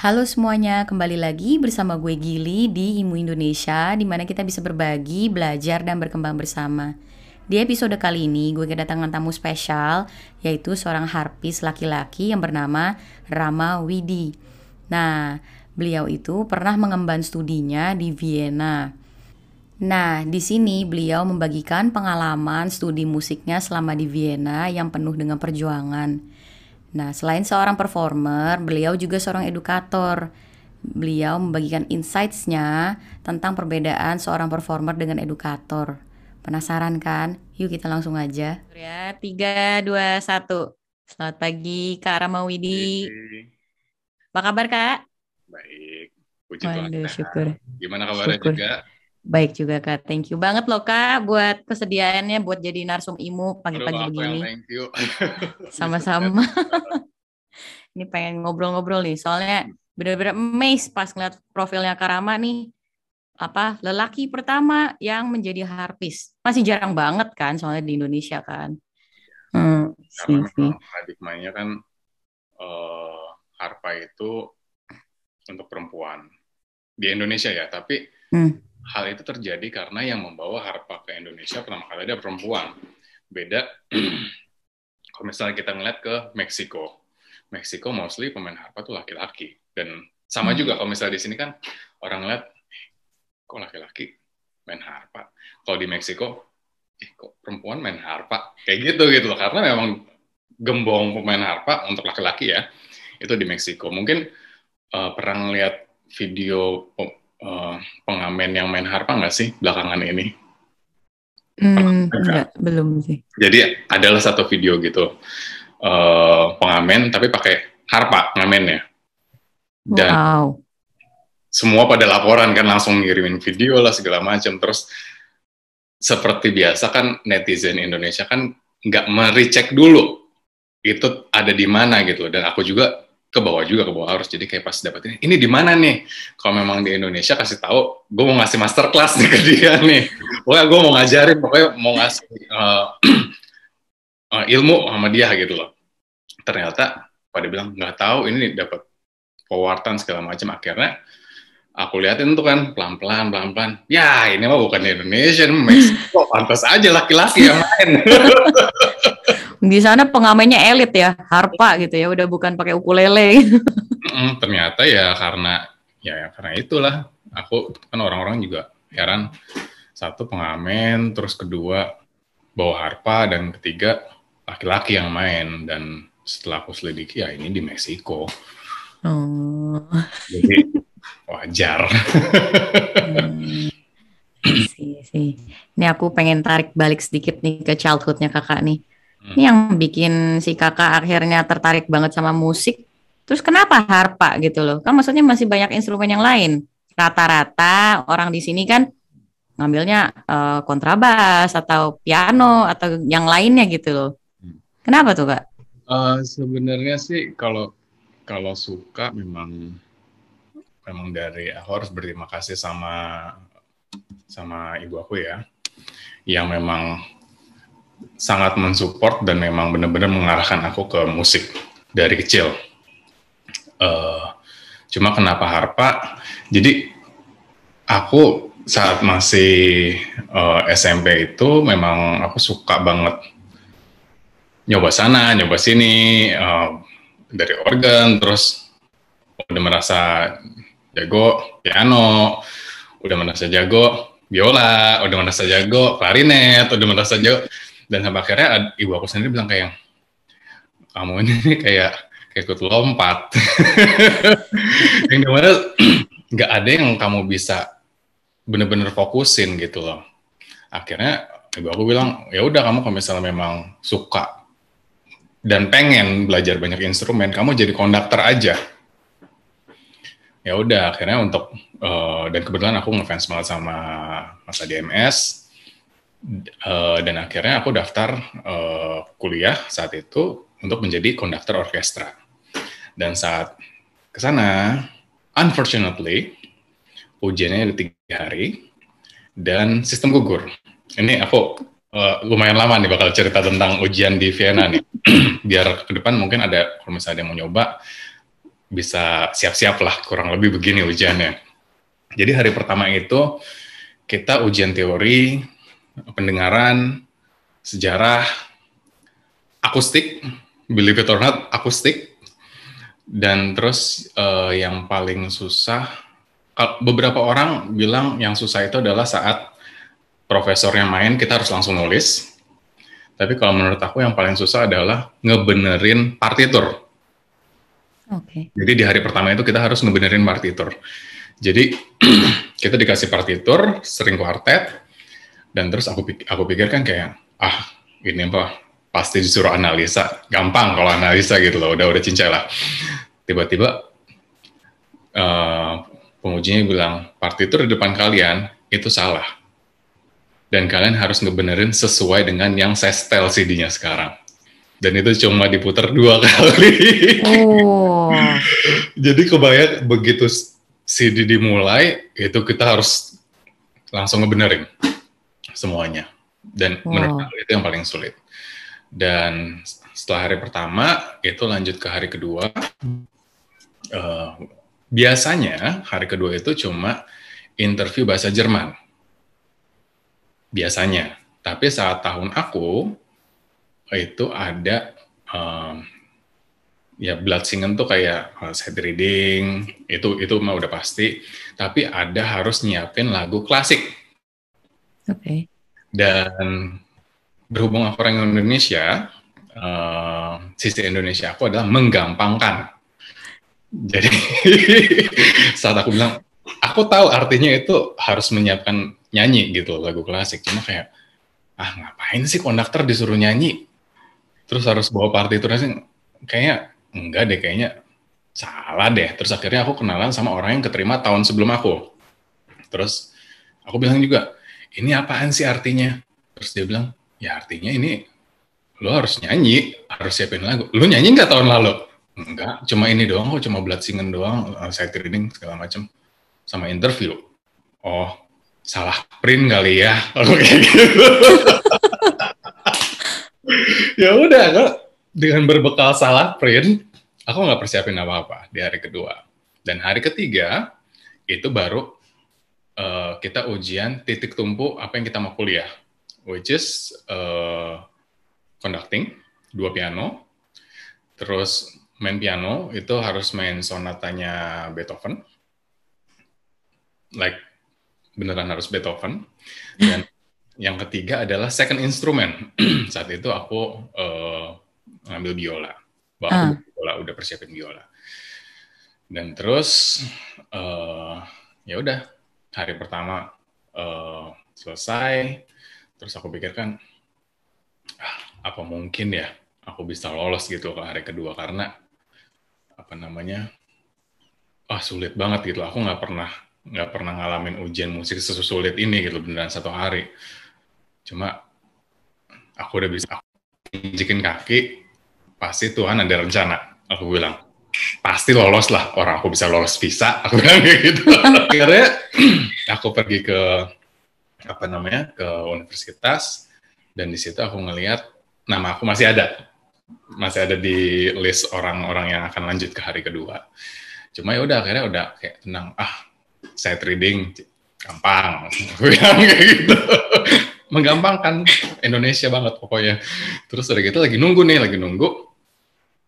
Halo semuanya, kembali lagi bersama gue Gili di Imu Indonesia di mana kita bisa berbagi, belajar, dan berkembang bersama. Di episode kali ini gue kedatangan tamu spesial yaitu seorang harpis laki-laki yang bernama Rama Widi. Nah, beliau itu pernah mengemban studinya di Vienna. Nah, di sini beliau membagikan pengalaman studi musiknya selama di Vienna yang penuh dengan perjuangan. Nah, selain seorang performer, beliau juga seorang edukator. Beliau membagikan insights-nya tentang perbedaan seorang performer dengan edukator. Penasaran kan? Yuk kita langsung aja. Ya, 3, 2, 1. Selamat pagi Kak Ramawidi. Apa kabar Kak? Baik. Puji Tuhan. Waduh, syukur. Gimana kabarnya Syukur. juga? Baik juga Kak. Thank you banget loh Kak buat kesediaannya buat jadi narsum IMU pagi-pagi yang begini. thank you. Sama-sama. Ini pengen ngobrol-ngobrol nih, soalnya bener-bener amazed pas ngeliat profilnya Karama nih. Apa lelaki pertama yang menjadi harpis. Masih jarang banget kan, soalnya di Indonesia kan. Hmm, Karena sih, memang paradigmanya kan eh, harpa itu untuk perempuan di Indonesia ya, tapi Hmm. Hal itu terjadi karena yang membawa harpa ke Indonesia pertama kali ada perempuan. Beda kalau misalnya kita ngeliat ke Meksiko. Meksiko mostly pemain harpa tuh laki-laki dan sama Hmm. juga kalau misalnya di sini kan orang ngeliat "Eh, kok laki-laki main harpa. Kalau di Meksiko eh kok perempuan main harpa kayak gitu gitu loh karena memang gembong pemain harpa untuk laki-laki ya itu di Meksiko mungkin eh, pernah ngeliat video eh, pengamen yang main harpa nggak sih belakangan ini? Hmm, enggak, belum sih. jadi adalah satu video gitu eh, pengamen tapi pakai harpa ngamennya. Dan Wow. semua pada laporan kan langsung ngirimin video lah segala macam. Terus seperti biasa kan netizen Indonesia kan nggak merecek dulu itu ada di mana gitu. Dan aku juga ke bawah juga ke bawah harus jadi kayak pas dapetin ini di mana nih? Kalau memang di Indonesia kasih tahu gue mau ngasih master class nih ke dia nih. Pokoknya gue mau ngajarin pokoknya mau ngasih eh, eh, ilmu sama dia gitu loh. Ternyata pada bilang nggak tahu ini dapat pewartaan segala macam. Akhirnya aku liatin tuh kan pelan-pelan pelan-pelan. Ya ini mah bukan di Indonesia ini Meksiko. Pantas aja laki-laki yang main Di sana pengamennya elit ya, harpa gitu ya, udah bukan pakai ukulele. Mm, ternyata ya karena ya karena itulah aku kan orang-orang juga heran satu pengamen terus kedua bawa harpa dan ketiga laki-laki yang main dan setelah aku selidiki ya ini di Meksiko Oh. jadi wajar Hmm. Sih, sih. Ini aku pengen tarik balik sedikit nih ke childhoodnya kakak nih. Hmm. Ini yang bikin si kakak akhirnya tertarik banget sama musik. Terus kenapa harpa gitu loh? Kan maksudnya masih banyak instrumen yang lain. Rata-rata orang di sini kan ngambilnya eh, kontrabas atau piano atau yang lainnya gitu loh. Hmm. Kenapa tuh kak? Eh, sebenarnya sih kalau kalau suka memang memang dari aku harus berterima kasih sama sama ibu aku ya yang memang sangat mensupport dan memang benar-benar mengarahkan aku ke musik dari kecil. Eh, cuma kenapa harpa? Jadi aku saat masih eh, SMP itu memang aku suka banget nyoba sana, nyoba sini, eh, dari organ, terus udah merasa jago piano, udah merasa jago biola, udah merasa jago klarinet, udah merasa jago, dan sampai akhirnya ibu aku sendiri bilang kayak, kamu ini kayak kayak ikut lompat, yang di mana nggak ada yang kamu bisa bener-bener fokusin gitu loh. Akhirnya ibu aku bilang, ya udah kamu kalau misalnya memang suka dan pengen belajar banyak instrumen, kamu jadi konduktor aja. Ya udah, akhirnya untuk eh, dan kebetulan aku ngefans banget sama masa DMS eh, dan akhirnya aku daftar eh, kuliah saat itu untuk menjadi konduktor orkestra. Dan saat ke sana, unfortunately, ujiannya ada tiga hari dan sistem gugur. Ini aku eh, lumayan lama nih bakal cerita tentang ujian di Vienna nih. Biar ke depan mungkin ada kalau misalnya ada yang mau nyoba bisa siap-siap lah kurang lebih begini ujiannya. Jadi hari pertama itu kita ujian teori, pendengaran, sejarah, akustik, believe it or not, akustik, dan terus uh, yang paling susah, beberapa orang bilang yang susah itu adalah saat profesornya main, kita harus langsung nulis. Tapi kalau menurut aku yang paling susah adalah ngebenerin partitur. Okay. Jadi di hari pertama itu kita harus ngebenerin partitur. Jadi kita dikasih partitur, sering kuartet, dan terus aku aku pikir kan kayak ah ini apa pasti disuruh analisa, gampang kalau analisa gitu loh, udah udah cincai lah. Tiba-tiba uh, pengujinya bilang partitur di depan kalian itu salah dan kalian harus ngebenerin sesuai dengan yang saya setel CD-nya sekarang. Dan itu cuma diputar dua kali. Oh. Jadi kebayang begitu CD dimulai, itu kita harus langsung ngebenerin semuanya. Dan wow. menurut aku itu yang paling sulit. Dan setelah hari pertama, itu lanjut ke hari kedua. Uh, biasanya hari kedua itu cuma interview bahasa Jerman biasanya. Tapi saat tahun aku itu ada um, ya blood singen tuh kayak uh, set reading itu itu mah udah pasti. Tapi ada harus nyiapin lagu klasik. Oke. Okay. Dan berhubung aku orang Indonesia, uh, sisi Indonesia aku adalah menggampangkan. Jadi saat aku bilang, aku tahu artinya itu harus menyiapkan nyanyi gitu lagu klasik. Cuma kayak ah ngapain sih konduktor disuruh nyanyi? Terus harus bawa partiturnya kayaknya enggak deh kayaknya salah deh. Terus akhirnya aku kenalan sama orang yang keterima tahun sebelum aku. Terus aku bilang juga ini apaan sih artinya? Terus dia bilang ya artinya ini lo harus nyanyi harus siapin lagu. Lo nyanyi nggak tahun lalu? Enggak cuma ini doang kok cuma blood singen doang saya reading segala macam sama interview. Oh salah print kali ya. Kalau kayak gitu. Ya udah kok dengan berbekal salah print aku nggak persiapin apa-apa di hari kedua. Dan hari ketiga itu baru uh, kita ujian titik tumpu apa yang kita mau kuliah which is uh, conducting dua piano terus main piano itu harus main sonatanya Beethoven like beneran harus Beethoven. Dan yang ketiga adalah second instrument. Saat itu aku uh, ngambil biola. Bahwa uh. biola udah persiapin biola. Dan terus uh, ya udah hari pertama uh, selesai. Terus aku pikirkan ah, apa mungkin ya aku bisa lolos gitu ke hari kedua karena apa namanya ah sulit banget gitu aku nggak pernah nggak pernah ngalamin ujian musik sesulit ini gitu beneran satu hari. Cuma aku udah bisa jikin kaki, pasti Tuhan ada rencana. Aku bilang, pasti lolos lah orang aku bisa lolos visa. Aku bilang kayak gitu. Akhirnya aku pergi ke apa namanya ke universitas dan di situ aku ngelihat nama aku masih ada masih ada di list orang-orang yang akan lanjut ke hari kedua. Cuma ya udah akhirnya udah kayak tenang ah saya trading gampang bilang kayak gitu menggampangkan Indonesia banget pokoknya terus udah gitu lagi nunggu nih lagi nunggu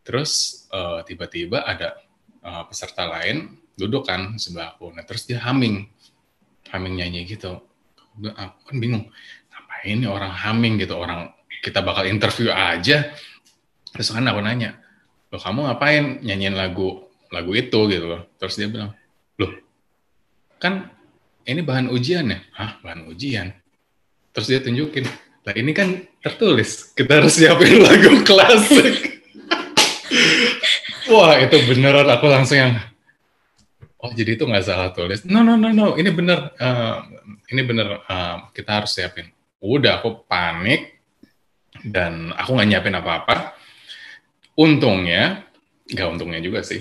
terus uh, tiba-tiba ada uh, peserta lain duduk kan sebelah aku. Nah terus dia humming humming nyanyi gitu. Aku kan bingung ngapain nih orang humming gitu? Orang kita bakal interview aja. Terus kan aku nanya lo kamu ngapain nyanyiin lagu lagu itu? Gitu loh. Terus dia bilang loh kan ini bahan ujian ya? Hah, bahan ujian? Terus dia tunjukin, lah ini kan tertulis, kita harus siapin lagu klasik. Wah, itu beneran aku langsung yang, oh jadi itu nggak salah tulis. No, no, no, no, ini bener, uh, ini bener, uh, kita harus siapin. Udah, aku panik, dan aku nggak nyiapin apa-apa. Untungnya, nggak untungnya juga sih,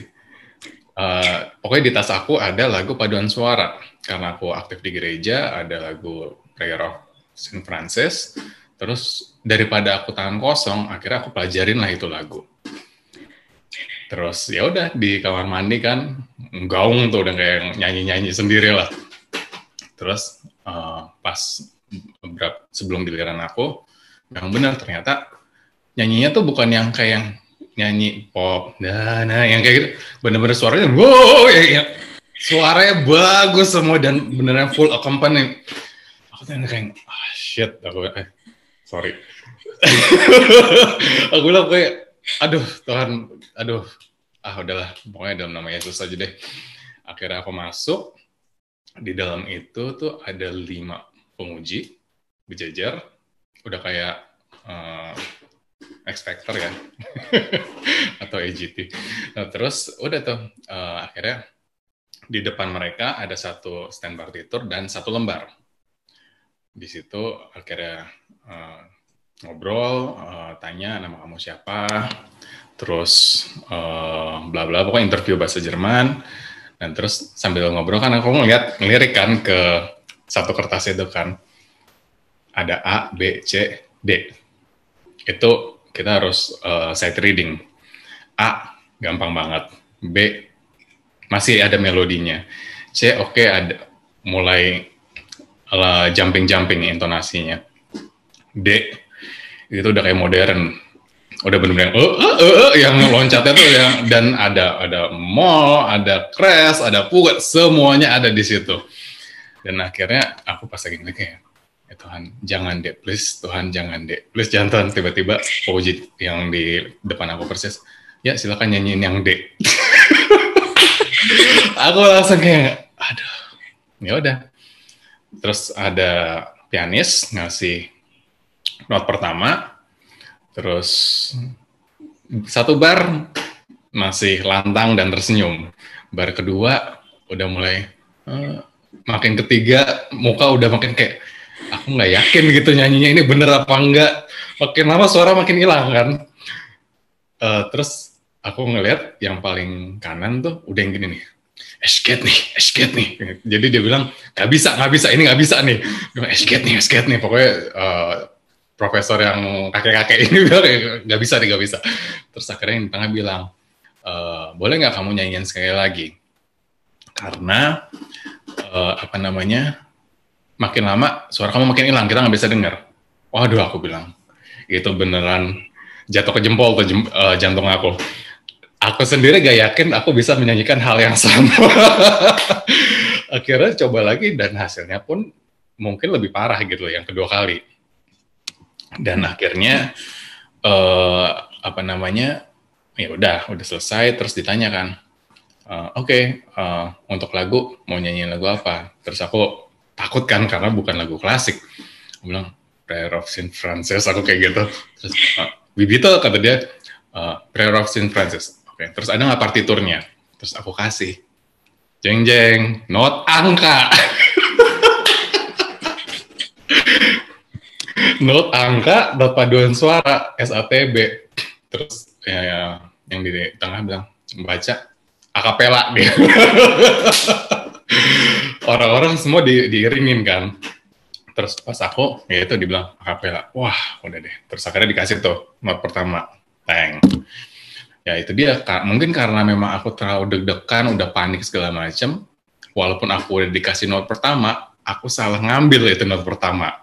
uh, pokoknya di tas aku ada lagu paduan suara karena aku aktif di gereja ada lagu Prayer of Saint Francis terus daripada aku tangan kosong akhirnya aku pelajarin lah itu lagu terus ya udah di kamar mandi kan gaung tuh udah kayak nyanyi nyanyi sendiri lah. Terus uh, pas berapa sebelum giliran aku yang benar ternyata nyanyinya tuh bukan yang kayak yang nyanyi pop nah, nah yang kayak gitu. Bener-bener suaranya wow ya, ya, suaranya bagus semua dan beneran full accompaniment aku tuh kayak ah shit aku eh, sorry. Aku bilang kayak aduh Tuhan. Aduh. Ah udahlah. Pokoknya dalam nama Yesus aja deh. Akhirnya aku masuk. Di dalam itu tuh ada lima pemuji berjajar udah kayak uh, X Factor ya atau AGT nah, terus udah tuh uh, akhirnya di depan mereka ada satu stand partitur dan satu lembar. Di situ akhirnya uh, ngobrol uh, tanya nama kamu siapa terus uh, bla bla pokoknya interview bahasa Jerman. Dan terus sambil ngobrol kan aku ngeliat ngelirik kan ke satu kertas itu kan. Ada A B C D. Itu kita harus uh, sight reading. A gampang banget. B masih ada melodinya. C oke okay, ada mulai uh, jumping jumping intonasinya. D itu udah kayak modern udah bener-bener uh, uh, uh, uh, yang loncatnya tuh yang dan ada ada mall, ada crash, ada pugat, semuanya ada di situ. Dan akhirnya aku pas lagi ngeliat kayak, ya Tuhan jangan deh, please Tuhan jangan deh, please jangan tiba-tiba Fauji yang di depan aku persis, ya silakan nyanyiin yang D. aku langsung kayak, aduh, ya udah. Terus ada pianis ngasih not pertama, Terus satu bar masih lantang dan tersenyum. Bar kedua udah mulai uh, makin ketiga muka udah makin kayak aku nggak yakin gitu nyanyinya ini bener apa enggak. Makin lama suara makin hilang kan. Uh, terus aku ngeliat yang paling kanan tuh udah yang gini nih escape nih, escape nih. Jadi dia bilang, nggak bisa, nggak bisa, ini nggak bisa nih. Escape nih, escape nih. Pokoknya uh, profesor yang kakek-kakek ini bilang nggak bisa nih nggak bisa. Terus akhirnya yang tengah bilang e, boleh nggak kamu nyanyiin sekali lagi? Karena uh, apa namanya makin lama suara kamu makin hilang kita nggak bisa dengar waduh aku bilang itu beneran jatuh ke jempol tuh uh, jantung aku. Aku sendiri gak yakin aku bisa menyanyikan hal yang sama. Akhirnya coba lagi dan hasilnya pun mungkin lebih parah gitu yang kedua kali dan akhirnya uh, apa namanya ya udah udah selesai terus ditanyakan uh, oke okay, uh, eh, untuk lagu mau nyanyiin lagu apa? Terus aku takut kan karena bukan lagu klasik. Aku bilang Prayer of Saint Francis aku kayak gitu. Terus uh, Bibito kata dia. Uh, Prayer of Saint Francis. Oke okay. terus ada nggak partiturnya? Terus aku kasih. Jeng jeng not angka Note angka, dot paduan suara, SATB. Terus ya, ya yang di tengah bilang, baca akapela dia. Orang-orang semua di, diiringin kan. Terus pas aku, ya itu dibilang akapela. Wah, udah deh. Terus akhirnya dikasih tuh not pertama. Teng. Ya itu dia, mungkin karena memang aku terlalu deg-degan, udah panik segala macem. Walaupun aku udah dikasih not pertama, aku salah ngambil itu not pertama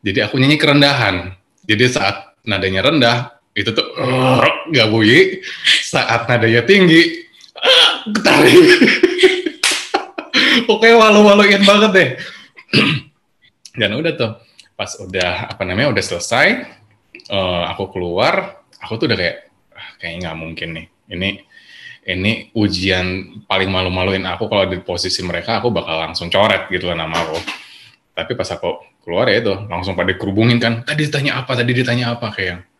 jadi aku nyanyi kerendahan. Jadi saat nadanya rendah, itu tuh nggak uh, bunyi. Saat nadanya tinggi, uh, Oke, walu-waluin banget deh. Dan udah tuh, pas udah apa namanya udah selesai, uh, aku keluar, aku tuh udah kayak ah, kayaknya nggak mungkin nih. Ini ini ujian paling malu-maluin aku kalau di posisi mereka aku bakal langsung coret gitu lah nama aku. Tapi pas aku keluar ya itu. Langsung pada kerubungin kan. Tadi ditanya apa? Tadi ditanya apa? Kayak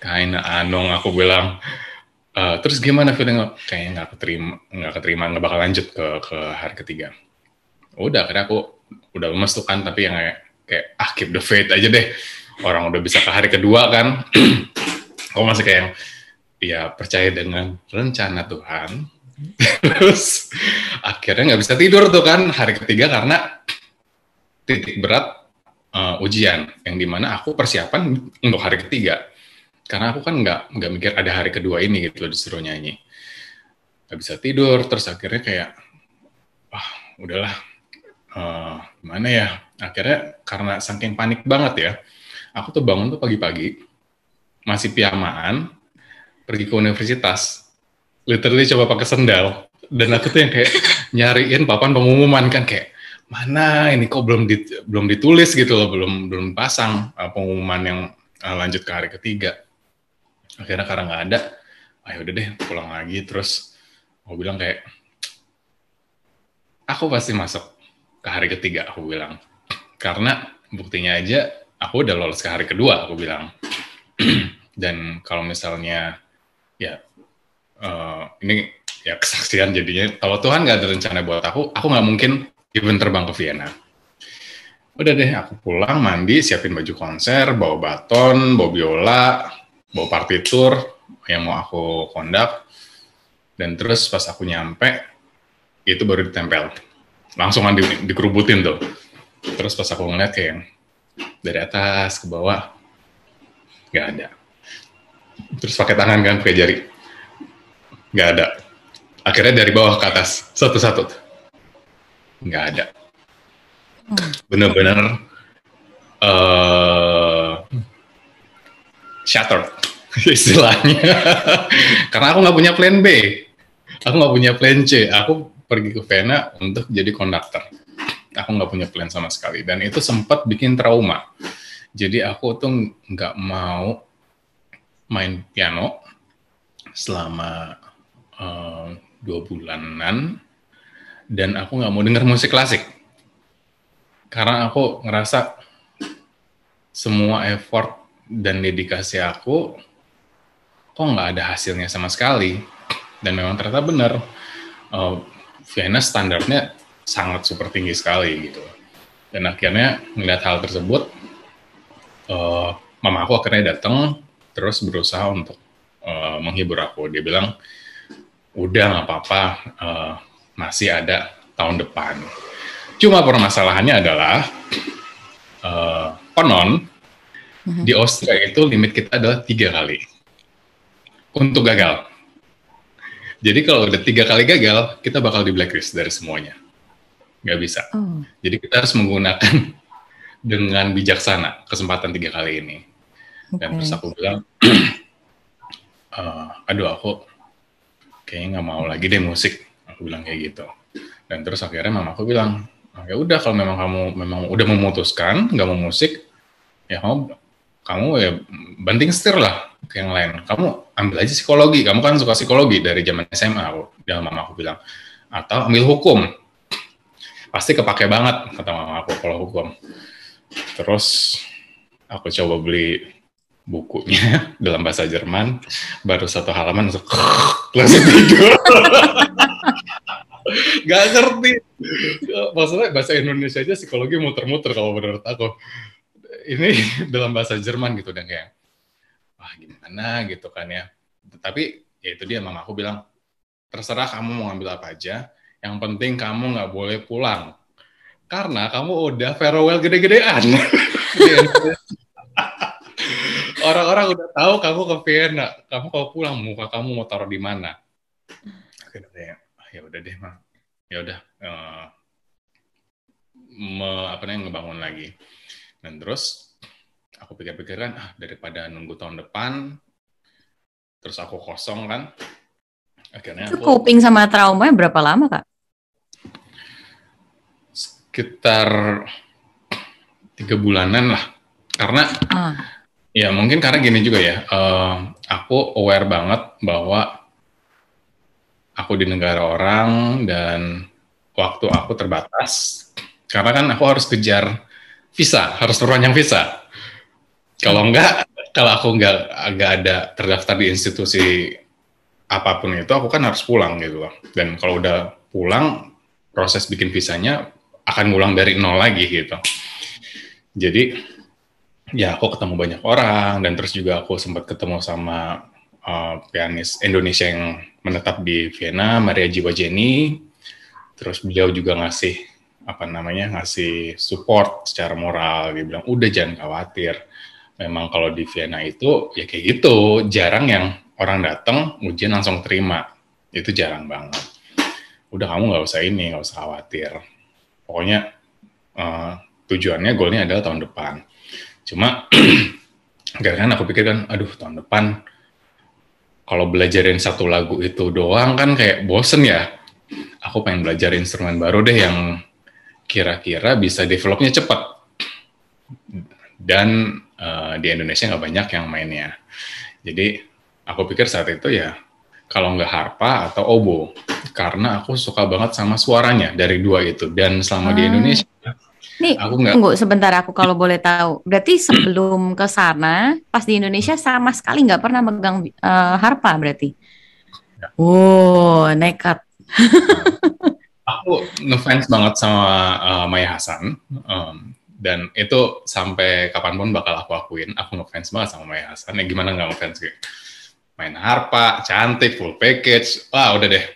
kayak anong aku bilang uh, terus gimana? Feeling kayaknya nggak keterima nggak keterima nggak bakal lanjut ke ke hari ketiga. Udah karena aku udah lemes tuh kan tapi yang kayak kayak ah keep the faith aja deh. Orang udah bisa ke hari kedua kan. Aku masih kayak ya percaya dengan rencana Tuhan. Terus akhirnya nggak bisa tidur tuh kan hari ketiga karena titik berat uh, ujian yang di mana aku persiapan untuk hari ketiga. Karena aku kan nggak nggak mikir ada hari kedua ini gitu loh disuruh nyanyi nggak bisa tidur terus akhirnya kayak wah udahlah uh, gimana ya? Akhirnya karena saking panik banget ya aku tuh bangun tuh pagi-pagi masih pijamaan pergi ke universitas literally coba pakai sendal. Dan aku tuh yang kayak nyariin papan pengumuman kan kayak mana? Ini kok belum dit, belum ditulis gitu loh belum belum pasang uh, pengumuman yang uh, lanjut ke hari ketiga. Akhirnya karena nggak ada ayo ah, udah deh pulang lagi. Terus aku bilang kayak aku pasti masuk ke hari ketiga aku bilang. Karena buktinya aja aku udah lolos ke hari kedua aku bilang. Dan kalau misalnya ya uh, ini ya kesaksian jadinya kalau Tuhan nggak ada rencana buat aku aku nggak mungkin even terbang ke Vienna. Udah deh aku pulang mandi siapin baju konser bawa baton bawa biola bawa partitur yang mau aku kondak. Dan terus pas aku nyampe itu baru ditempel. Langsung di, dikerubutin tuh. Terus pas aku ngeliat kayak dari atas ke bawah nggak ada. Terus pakai tangan kan pakai jari. Nggak ada. Akhirnya dari bawah ke atas satu-satu nggak ada. Hmm. bener-bener uh, shattered istilahnya. Karena aku nggak punya plan B. Aku nggak punya plan C. Aku pergi ke Vena untuk jadi konduktor. Aku nggak punya plan sama sekali. Dan itu sempat bikin trauma. Jadi aku tuh nggak mau main piano selama uh, dua bulanan dan aku nggak mau denger musik klasik. Karena aku ngerasa semua effort dan dedikasi aku kok nggak ada hasilnya sama sekali. Dan memang ternyata benar. Uh, Vienna standarnya sangat super tinggi sekali gitu. Dan akhirnya melihat hal tersebut uh, mama aku akhirnya datang terus berusaha untuk uh, menghibur aku. Dia bilang udah nggak apa-apa. Uh, masih ada tahun depan cuma permasalahannya adalah uh, konon uh-huh. di Austria itu limit kita adalah tiga kali untuk gagal. Jadi kalau udah tiga kali gagal, kita bakal di blacklist dari semuanya. Nggak bisa. Oh. Jadi kita harus menggunakan dengan bijaksana kesempatan tiga kali ini. Okay. Dan terus aku bilang, uh, aduh aku kayaknya nggak mau lagi deh musik. Aku bilang kayak gitu. Dan terus akhirnya mama aku bilang, oh, ya udah kalau memang kamu memang udah memutuskan nggak mau musik, ya kamu kamu ya banting setir lah ke yang lain. Kamu ambil aja psikologi. Kamu kan suka psikologi dari zaman SMA. Aku, dan mama aku bilang. Atau ambil hukum. Pasti kepake banget kata mama aku kalau hukum. Terus aku coba beli bukunya dalam bahasa Jerman. Baru satu halaman langsung, langsung tidur. Gak ngerti. Maksudnya bahasa Indonesia aja psikologi muter-muter kalau menurut aku ini dalam bahasa Jerman gitu dan kayak wah gimana gitu kan ya tapi ya itu dia mama aku bilang terserah kamu mau ngambil apa aja yang penting kamu nggak boleh pulang karena kamu udah farewell gede-gedean orang-orang udah tahu kamu ke Vienna. Kamu kalau pulang muka kamu mau taruh di mana? Akhirnya ya. Udah deh mah ya udah uh, me, apa namanya ngebangun lagi. Dan terus aku pikir-pikir kan, ah daripada nunggu tahun depan, terus aku kosong kan, akhirnya Itu aku... coping sama trauma berapa lama kak? Sekitar tiga bulanan lah, karena ah. Ya mungkin karena gini juga ya, uh, aku aware banget bahwa aku di negara orang dan waktu aku terbatas, karena kan aku harus kejar visa, harus perpanjang visa. Kalau enggak, kalau aku enggak agak ada terdaftar di institusi apa pun itu, aku kan harus pulang gitu loh. Dan kalau udah pulang, proses bikin visanya akan ngulang dari nol lagi gitu. Jadi ya aku ketemu banyak orang dan terus juga aku sempat ketemu sama uh, pianis Indonesia yang menetap di Vienna, Maria Jiwa Jenny. Terus beliau juga ngasih apa namanya ngasih support secara moral dia bilang udah jangan khawatir memang kalau di Vienna itu ya kayak gitu, jarang yang orang datang ujian langsung terima. Itu jarang banget. Udah kamu nggak usah ini, nggak usah khawatir. Pokoknya uh, tujuannya goalnya adalah tahun depan. Cuma karena aku pikir kan, aduh tahun depan kalau belajarin satu lagu itu doang kan kayak bosen ya. Aku pengen belajar instrumen baru deh yang kira-kira bisa developnya cepat. Dan uh, di Indonesia nggak banyak yang mainnya. Jadi aku pikir saat itu ya kalau nggak harpa atau obo karena aku suka banget sama suaranya dari dua itu dan selama hmm. di ah. Indonesia Nih, aku nggak tunggu sebentar aku kalau boleh tahu. Berarti sebelum ke sana, pas di Indonesia sama sekali nggak pernah megang uh, harpa berarti. Ya. Wow, nekat. aku ngefans banget sama uh, Maya Hasan. Um, dan itu sampai kapan pun bakal aku akuin. Aku ngefans banget sama Maya Hasan. Ya gimana nggak ngefans gitu? Main harpa, cantik, full package. Wah, udah deh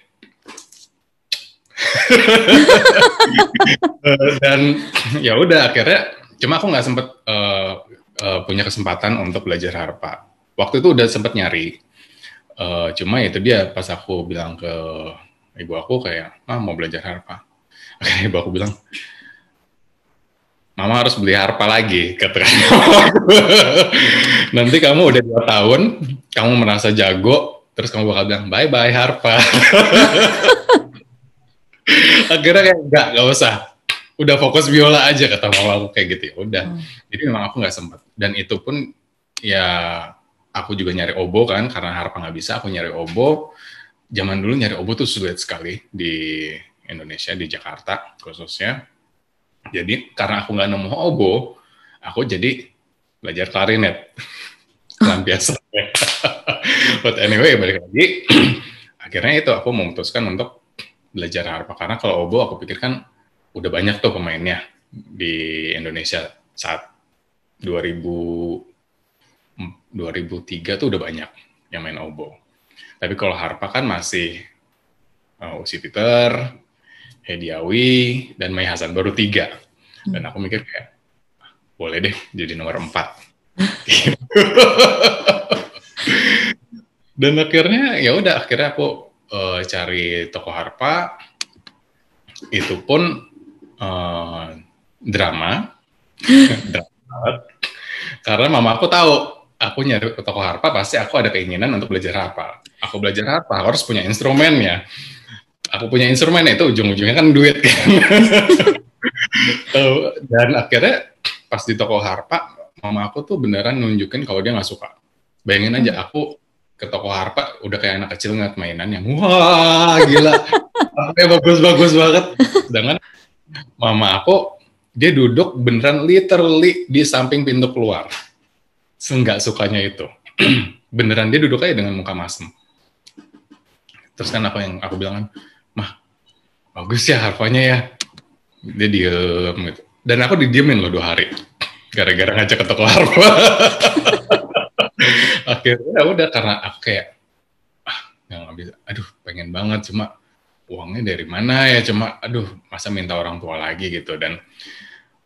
dan ya udah akhirnya cuma aku nggak sempet uh, uh, punya kesempatan untuk belajar harpa. Waktu itu udah sempet nyari. Uh, cuma itu dia pas aku bilang ke ibu aku kayak mah mau belajar harpa. Akhirnya ibu aku bilang Mama harus beli harpa lagi, kata Nanti kamu udah dua tahun, kamu merasa jago, terus kamu bakal bilang bye bye harpa. Akhirnya kayak enggak nggak usah. Udah fokus biola aja kata mama aku kayak gitu ya udah. Hmm. jadi memang aku nggak sempat dan itu pun ya aku juga nyari obo kan karena harap nggak bisa aku nyari obo. Zaman dulu nyari obo tuh sulit sekali di Indonesia di Jakarta khususnya. Jadi karena aku nggak nemu obo aku jadi belajar klarinet. Biasa but anyway balik lagi. Akhirnya itu aku memutuskan untuk belajar harpa karena kalau obo aku pikir kan udah banyak tuh pemainnya di Indonesia saat 2000 2003 tuh udah banyak yang main obo. Tapi kalau harpa kan masih uh, Usi Peter, Hediawi, dan Mai Hasan baru tiga. Dan aku mikir kayak boleh deh jadi nomor empat. dan akhirnya ya udah akhirnya aku uh, cari toko harpa itu pun uh, drama, drama karena mama aku tahu aku nyari ke toko harpa pasti aku ada keinginan untuk belajar harpa. Aku belajar harpa harus punya instrumennya. Aku punya instrumen itu ujung-ujungnya kan duit kan. Dan akhirnya pas di toko harpa, mama aku tuh beneran nunjukin kalau dia nggak suka. Bayangin aja aku ke toko harpa udah kayak anak kecil ngeliat mainan yang wah gila. Kayak bagus-bagus banget. Sedangkan mama aku dia duduk beneran literally di samping pintu keluar. Seenggak sukanya itu. Beneran dia duduk aja dengan muka masem. Terus kan apa yang aku bilang kan mah bagus ya harpanya ya. Dia diem gitu. Dan aku didiemin loh dua hari. Gara-gara ngajak ke toko harpa akhirnya ya udah karena aku kayak ah nggak bisa aduh pengen banget cuma uangnya dari mana ya cuma aduh masa minta orang tua lagi gitu. Dan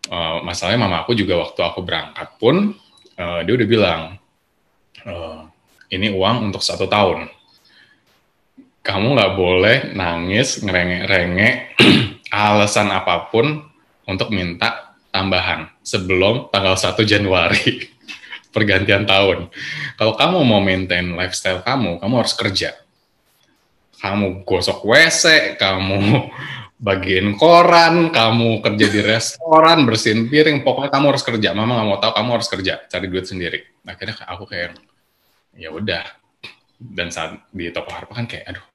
uh, masalahnya mama aku juga waktu aku berangkat pun uh, dia udah bilang uh, ini uang untuk satu tahun. Kamu nggak boleh nangis ngerengek-rengek alasan apa pun untuk minta tambahan sebelum tanggal 1 Januari pergantian tahun. Kalau kamu mau maintain lifestyle kamu, kamu harus kerja. Kamu gosok WC, kamu bagiin koran, kamu kerja di restoran, bersihin piring, pokoknya kamu harus kerja. Mama nggak mau tahu, kamu harus kerja, cari duit sendiri. Akhirnya aku kayak, ya udah. Dan saat di toko harpa kan kayak, aduh,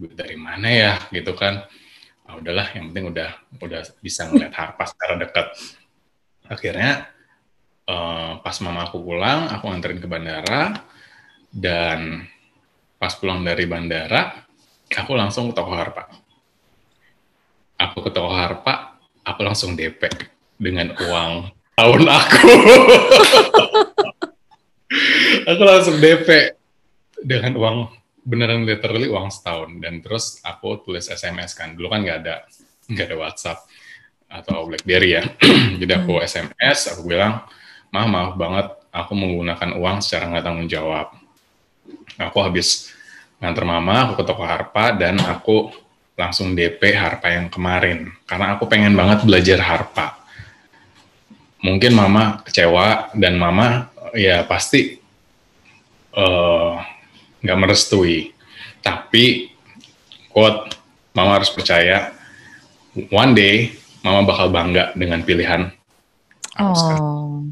duit dari mana ya, gitu kan. Ah, udahlah, yang penting udah udah bisa ngeliat harpa secara dekat. Akhirnya uh, pas mama aku pulang, aku anterin ke bandara, dan pas pulang dari bandara, aku langsung ke toko harpa. Aku ke toko harpa, aku langsung DP dengan uang tahun aku. aku langsung DP dengan uang beneran literally uang setahun. Dan terus aku tulis SMS kan. Dulu kan nggak ada nggak ada WhatsApp atau BlackBerry ya. Jadi aku SMS aku bilang mah maaf banget aku menggunakan uang secara nggak tanggung jawab. Aku habis nganter mama, aku ke toko harpa, dan aku langsung DP harpa yang kemarin. Karena aku pengen banget belajar harpa. Mungkin mama kecewa, dan mama ya pasti eh, nggak uh, merestui. Tapi, quote, mama harus percaya, one day mama bakal bangga dengan pilihan oh.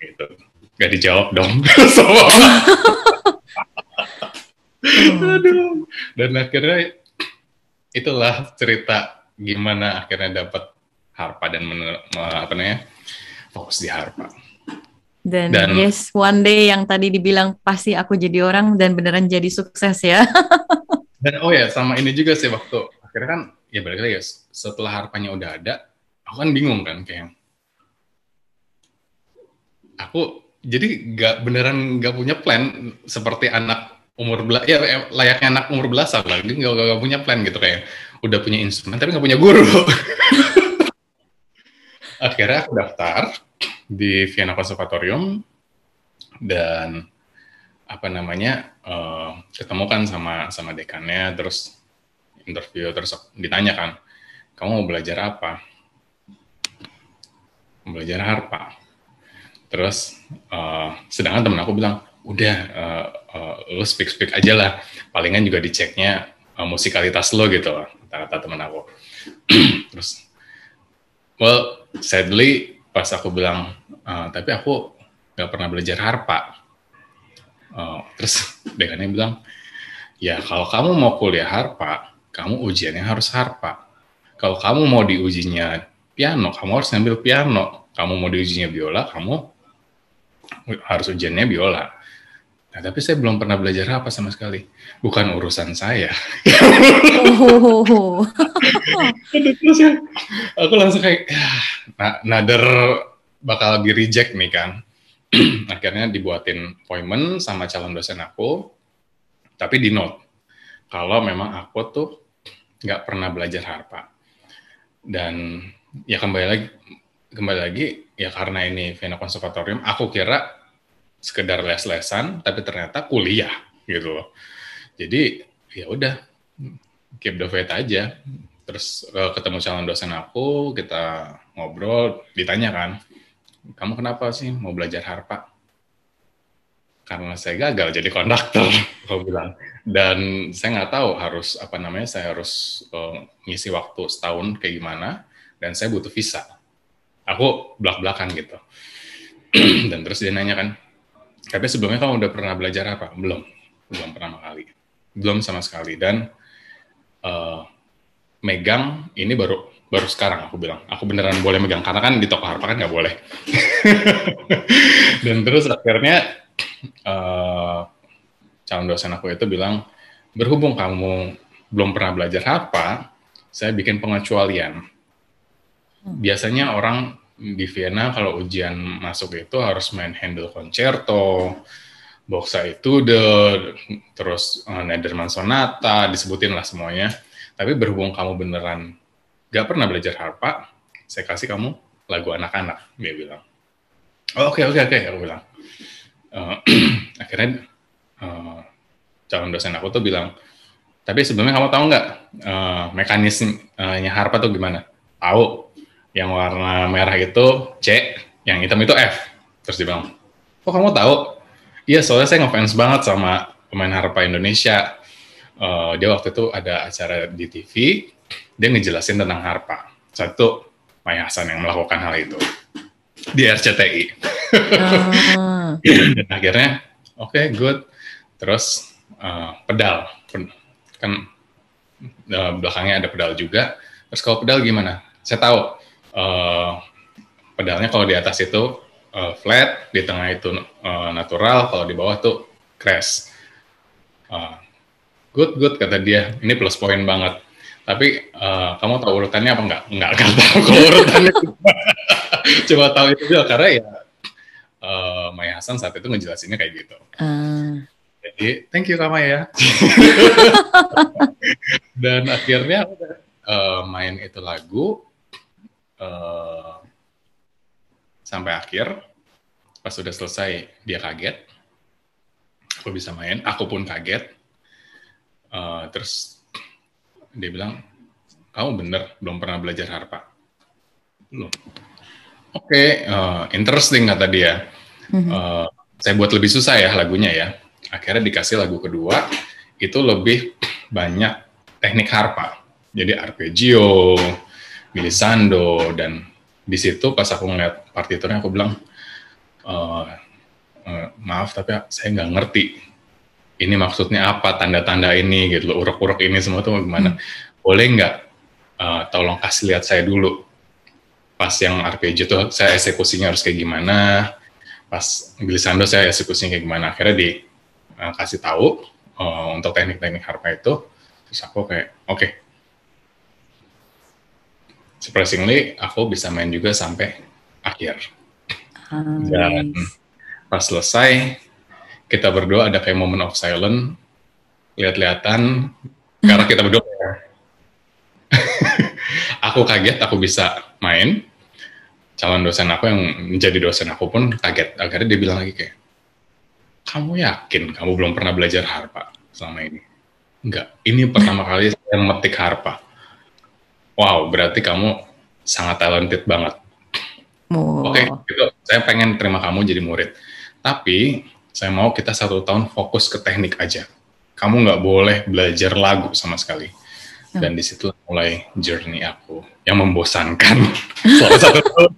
Gitu. Gak dijawab dong sama Aduh. Dan akhirnya itulah cerita gimana akhirnya dapat harpa dan men, apa namanya fokus di harpa. Dan, dan yes, one day yang tadi dibilang pasti aku jadi orang dan beneran jadi sukses ya. dan oh ya sama ini juga sih waktu akhirnya kan ya balik lagi ya setelah harpanya udah ada, aku kan bingung kan kayak aku jadi nggak beneran nggak punya plan seperti anak umur bela ya layaknya anak umur belasan lah. Dia nggak punya plan gitu kayak udah punya instrumen tapi nggak punya guru. Akhirnya aku daftar di Vienna Conservatorium dan apa namanya uh, ketemu kan sama sama dekannya terus interview terus ditanya kan kamu mau belajar apa? Belajar harpa terus uh, sedangkan temen aku bilang udah uh, uh, lu speak speak aja lah. Palingan juga diceknya uh, musikalitas lo gitu kata-kata teman aku. Terus well sadly pas aku bilang uh, tapi aku nggak pernah belajar harpa. Uh, terus dekannya bilang ya kalau kamu mau kuliah harpa kamu ujiannya harus harpa. Kalau kamu mau diujinya piano kamu harus ngambil piano. Kamu mau diujinya biola kamu harus ujiannya biola Nah, tapi saya belum pernah belajar apa sama sekali. Bukan urusan saya. Oh. Terus ya, aku langsung kayak, nah, nader bakal di reject nih kan. Akhirnya dibuatin appointment sama calon dosen aku, tapi di note. Kalau memang aku tuh nggak pernah belajar harpa. Dan ya kembali lagi, kembali lagi ya karena ini Vienna Conservatorium, aku kira sekedar les-lesan tapi ternyata kuliah gitu loh. Jadi ya udah keep the faith aja. Terus uh, ketemu calon dosen aku kita ngobrol ditanya kan kamu kenapa sih mau belajar harpa? Karena saya gagal jadi konduktor aku bilang. Dan saya nggak tahu harus apa namanya saya harus uh, ngisi waktu setahun kayak gimana dan saya butuh visa aku belak belakan gitu dan terus dia nanya kan tapi sebelumnya kamu udah pernah belajar apa? Belum, belum pernah kali, belum sama sekali. Dan uh, megang ini baru baru sekarang aku bilang. Aku beneran boleh megang karena kan di toko harpa kan nggak boleh. Dan terus akhirnya uh, calon dosen aku itu bilang berhubung kamu belum pernah belajar harpa, saya bikin pengecualian. Hmm. Biasanya orang di Vienna kalau ujian masuk itu harus main handle concerto, boxa itu the terus uh, Nederman sonata disebutin lah semuanya. Tapi berhubung kamu beneran gak pernah belajar harpa, saya kasih kamu lagu anak-anak dia bilang. Oh, oke oke oke aku bilang. Uh, akhirnya uh, calon dosen aku tuh bilang, tapi sebelumnya kamu tahu nggak uh, mekanismenya harpa tuh gimana? Tahu yang warna merah itu C, yang hitam itu F. Terus dia bilang, kok kamu tahu? Iya, soalnya saya ngefans banget sama pemain harpa Indonesia. Uh, dia waktu itu ada acara di TV, dia ngejelasin tentang harpa. Satu, Maya Hasan yang melakukan hal itu di RCTI. Uh. Dan akhirnya, oke, okay, good. Terus uh, pedal, kan uh, belakangnya ada pedal juga. Terus kalau pedal gimana? Saya tahu uh, pedalnya kalau di atas itu uh, flat, di tengah itu uh, natural, kalau di bawah tuh crash. Uh, good, good kata dia. Ini plus poin banget. Tapi uh, kamu tahu urutannya apa enggak? Enggak kan tahu kalau urutannya. Coba tahu itu juga karena ya uh, Maya Hasan saat itu ngejelasinnya kayak gitu. Uh. Jadi thank you Kak Maya. Dan akhirnya uh, main itu lagu uh, sampai akhir pas sudah selesai dia kaget. Aku bisa main aku pun kaget. Uh, terus dia bilang kamu bener belum pernah belajar harpa. Belum. Oke okay, uh, interesting kata dia. Uh, saya buat lebih susah ya lagunya ya. Akhirnya dikasih lagu kedua itu lebih banyak teknik harpa. Jadi arpeggio glissando dan di situ pas aku ngeliat partiturnya aku bilang uh, maaf tapi saya nggak ngerti ini maksudnya apa tanda-tanda ini gitu loh. Uruk-uruk ini semua tuh gimana? Hmm. boleh nggak uh, tolong kasih lihat saya dulu? Pas yang arpeggio tuh saya eksekusinya harus kayak gimana? Pas glissando saya eksekusinya kayak gimana? Akhirnya di uh, kasih tahu uh, untuk teknik-teknik harpa itu. Terus aku kayak oke okay, surprisingly aku bisa main juga sampai akhir. Ah, Dan pas selesai kita berdua ada kayak moment of silence, lihat-lihatan karena kita berdua aku kaget aku bisa main. Calon dosen aku yang menjadi dosen aku pun kaget. Akhirnya dia bilang lagi kayak, kamu yakin kamu belum pernah belajar harpa selama ini? Enggak, ini pertama kali saya metik harpa wow berarti kamu sangat talented banget. Oh. Oke, okay, gitu. Saya pengen terima kamu jadi murid. Tapi saya mau kita satu tahun fokus ke teknik aja. Kamu nggak boleh belajar lagu sama sekali. Hmm. Dan di situ mulai journey aku yang membosankan selama satu tahun.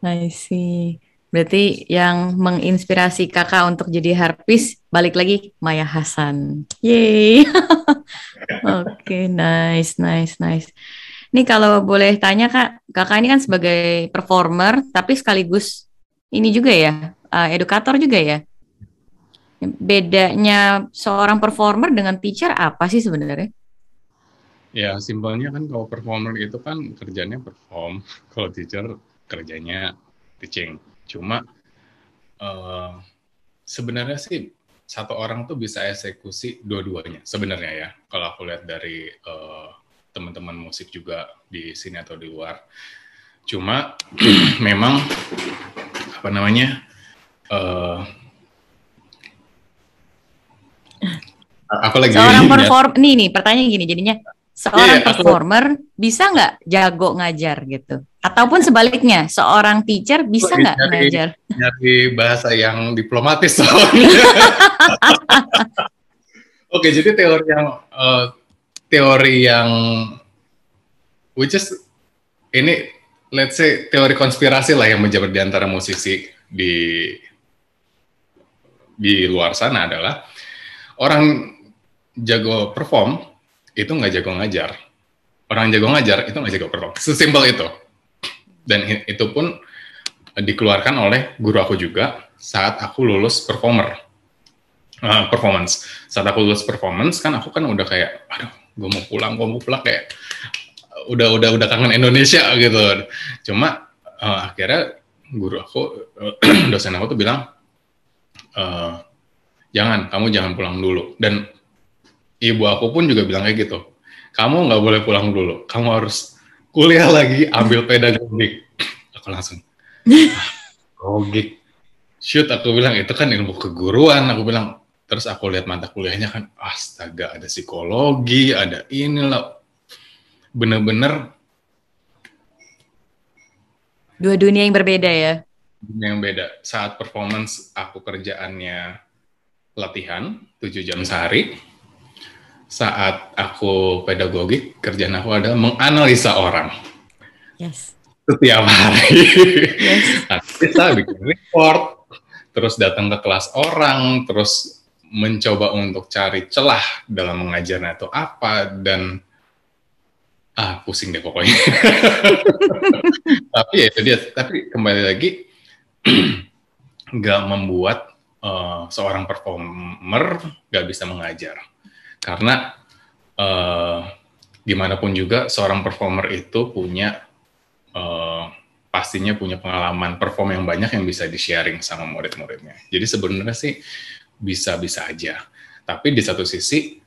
I see. Berarti yang menginspirasi kakak untuk jadi harpis, balik lagi Maya Hasan. Yeay. Oke, okay, nice, nice, nice. Ini kalau boleh tanya kak, kakak ini kan sebagai performer, tapi sekaligus ini juga ya, uh, edukator juga ya. Bedanya seorang performer dengan teacher apa sih sebenarnya? Ya, simpelnya kan kalau performer itu kan kerjanya perform, kalau teacher kerjanya teaching. Cuma uh, sebenarnya sih satu orang tuh bisa eksekusi dua-duanya sebenarnya ya. Kalau aku lihat dari uh, teman-teman musik juga di sini atau di luar. Cuma memang apa namanya? Uh, aku lagi seorang perform nih nih pertanyaan gini jadinya seorang yeah, performer aku... bisa nggak jago ngajar gitu? Ataupun sebaliknya, seorang teacher bisa nggak ngajar? Nyari bahasa yang diplomatis soalnya. Oke, jadi teori yang uh, teori yang which is ini let's say teori konspirasi lah yang menjabat di antara musisi di di luar sana adalah orang jago perform itu nggak jago ngajar. Orang jago ngajar itu nggak jago perform. Sesimpel itu. Dan itu pun dikeluarkan oleh guru aku juga saat aku lulus performer. Uh, performance. Saat aku lulus performance kan aku kan udah kayak, aduh, gue mau pulang, gue mau pulang kayak udah udah udah kangen Indonesia gitu. Cuma uh, akhirnya guru aku, dosen aku tuh bilang, uh, jangan, kamu jangan pulang dulu. Dan ibu aku pun juga bilang kayak gitu. Kamu nggak boleh pulang dulu. Kamu harus kuliah lagi, ambil pedagogik. Aku langsung, pedagogik. Shoot, aku bilang itu kan ilmu keguruan. Aku bilang, terus aku lihat mata kuliahnya kan, astaga, ada psikologi, ada inilah. Bener-bener. Dua dunia yang berbeda ya? Dunia yang beda. Saat performance, aku kerjaannya latihan, 7 jam sehari saat aku pedagogik, kerjaan aku adalah menganalisa orang. Yes. Setiap hari. Yes. Kita bikin report, terus datang ke kelas orang, terus mencoba untuk cari celah dalam mengajarnya itu apa, dan ah pusing deh pokoknya. tapi ya itu dia. Tapi kembali lagi, nggak membuat uh, seorang performer nggak bisa mengajar karena uh, gimana pun juga seorang performer itu punya uh, pastinya punya pengalaman perform yang banyak yang bisa di-sharing sama murid-muridnya. Jadi sebenarnya sih bisa-bisa aja. Tapi di satu sisi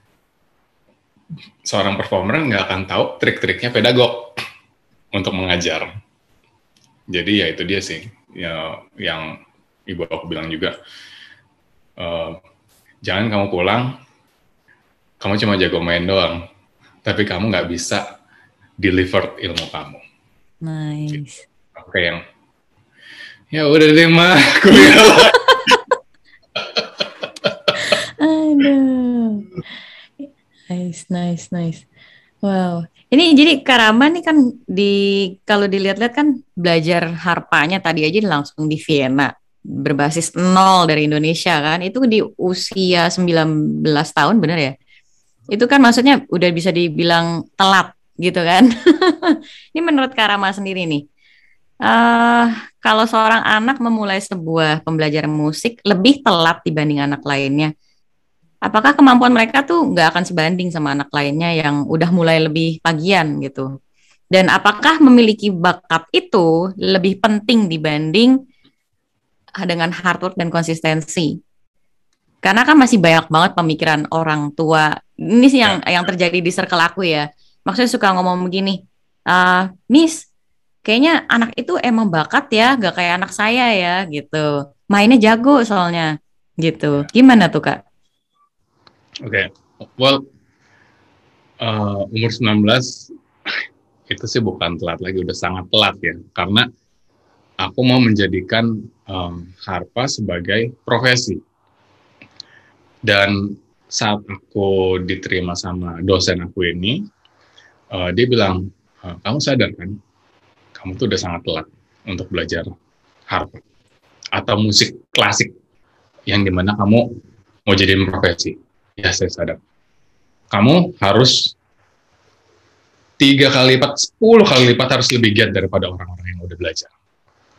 seorang performer nggak akan tahu trik-triknya pedagog untuk mengajar. jadi ya itu dia sih ya yang ibu aku bilang juga uh, jangan kamu pulang kamu cuma jago main doang tapi kamu nggak bisa deliver ilmu kamu nice oke yang ya udah deh mah kuliah Aduh. Nice, nice, nice. Wow. Ini jadi Karama nih kan di kalau dilihat-lihat kan belajar harpanya tadi aja langsung di Vienna berbasis nol dari Indonesia kan. Itu di usia 19 tahun bener ya? Itu kan maksudnya udah bisa dibilang telat gitu kan. Ini menurut Karama sendiri nih. Uh, kalau seorang anak memulai sebuah pembelajaran musik lebih telat dibanding anak lainnya, apakah kemampuan mereka tuh nggak akan sebanding sama anak lainnya yang udah mulai lebih pagian gitu. Dan apakah memiliki bakat itu lebih penting dibanding dengan hard work dan konsistensi? Karena kan masih banyak banget pemikiran orang tua. Ini sih yang ya. yang terjadi di circle aku ya. Maksudnya suka ngomong begini, uh, Miss, kayaknya anak itu emang bakat ya, gak kayak anak saya ya gitu. Mainnya jago soalnya gitu. Gimana tuh kak? Oke, okay. well uh, umur 19 itu sih bukan telat lagi, udah sangat telat ya, karena aku mau menjadikan um, harpa sebagai profesi. Dan saat aku diterima sama dosen aku ini, uh, dia bilang, uh, kamu sadar kan, kamu tuh udah sangat telat untuk belajar harpa atau musik klasik yang di mana kamu mau jadiin profesi Ya, saya sadar. Kamu harus tiga kali lipat, sepuluh kali lipat harus lebih giat daripada orang-orang yang udah belajar.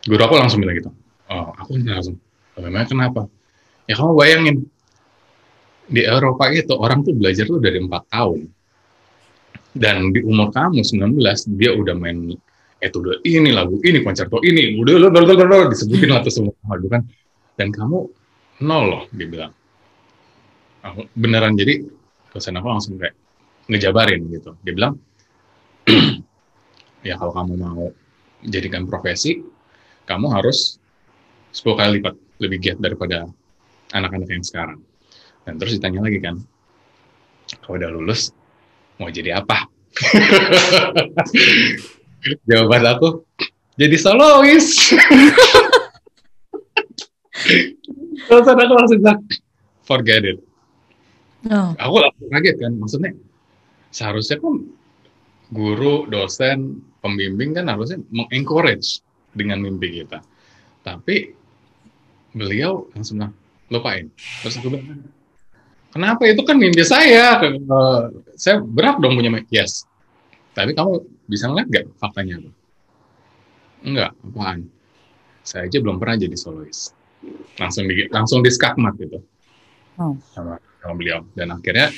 Guru aku langsung bilang gitu. Oh, aku langsung, memang kenapa? Ya kamu bayangin, di Eropa itu orang tuh belajar tuh dari empat tahun. Dan di umur kamu 19, dia udah main itu udah ini lagu ini koncerto ini udah udah disebutin lah semua lagu kan. Dan kamu nol loh dia bilang. Aku beneran jadi dosen aku langsung kayak ngejabarin gitu. Dia bilang ya kalau kamu mau jadikan profesi kamu harus 10 kali lipat lebih giat daripada anak-anak yang sekarang dan terus ditanya lagi kan kalau udah lulus mau jadi apa jawaban aku jadi solois terus aku langsung bilang forget it Oh. Aku langsung kaget kan, maksudnya seharusnya kan guru, dosen, pembimbing kan harusnya mengencourage dengan mimpi kita. Tapi beliau langsung bilang, lupain. Terus aku bilang, kenapa itu kan mimpi saya? Uh, saya berat dong punya mimpi. Yes. Tapi kamu bisa ngeliat gak faktanya? Enggak, apaan? Saya aja belum pernah jadi solois. Langsung di, langsung di skakmat gitu. Oh. Sama sama beliau dan akhirnya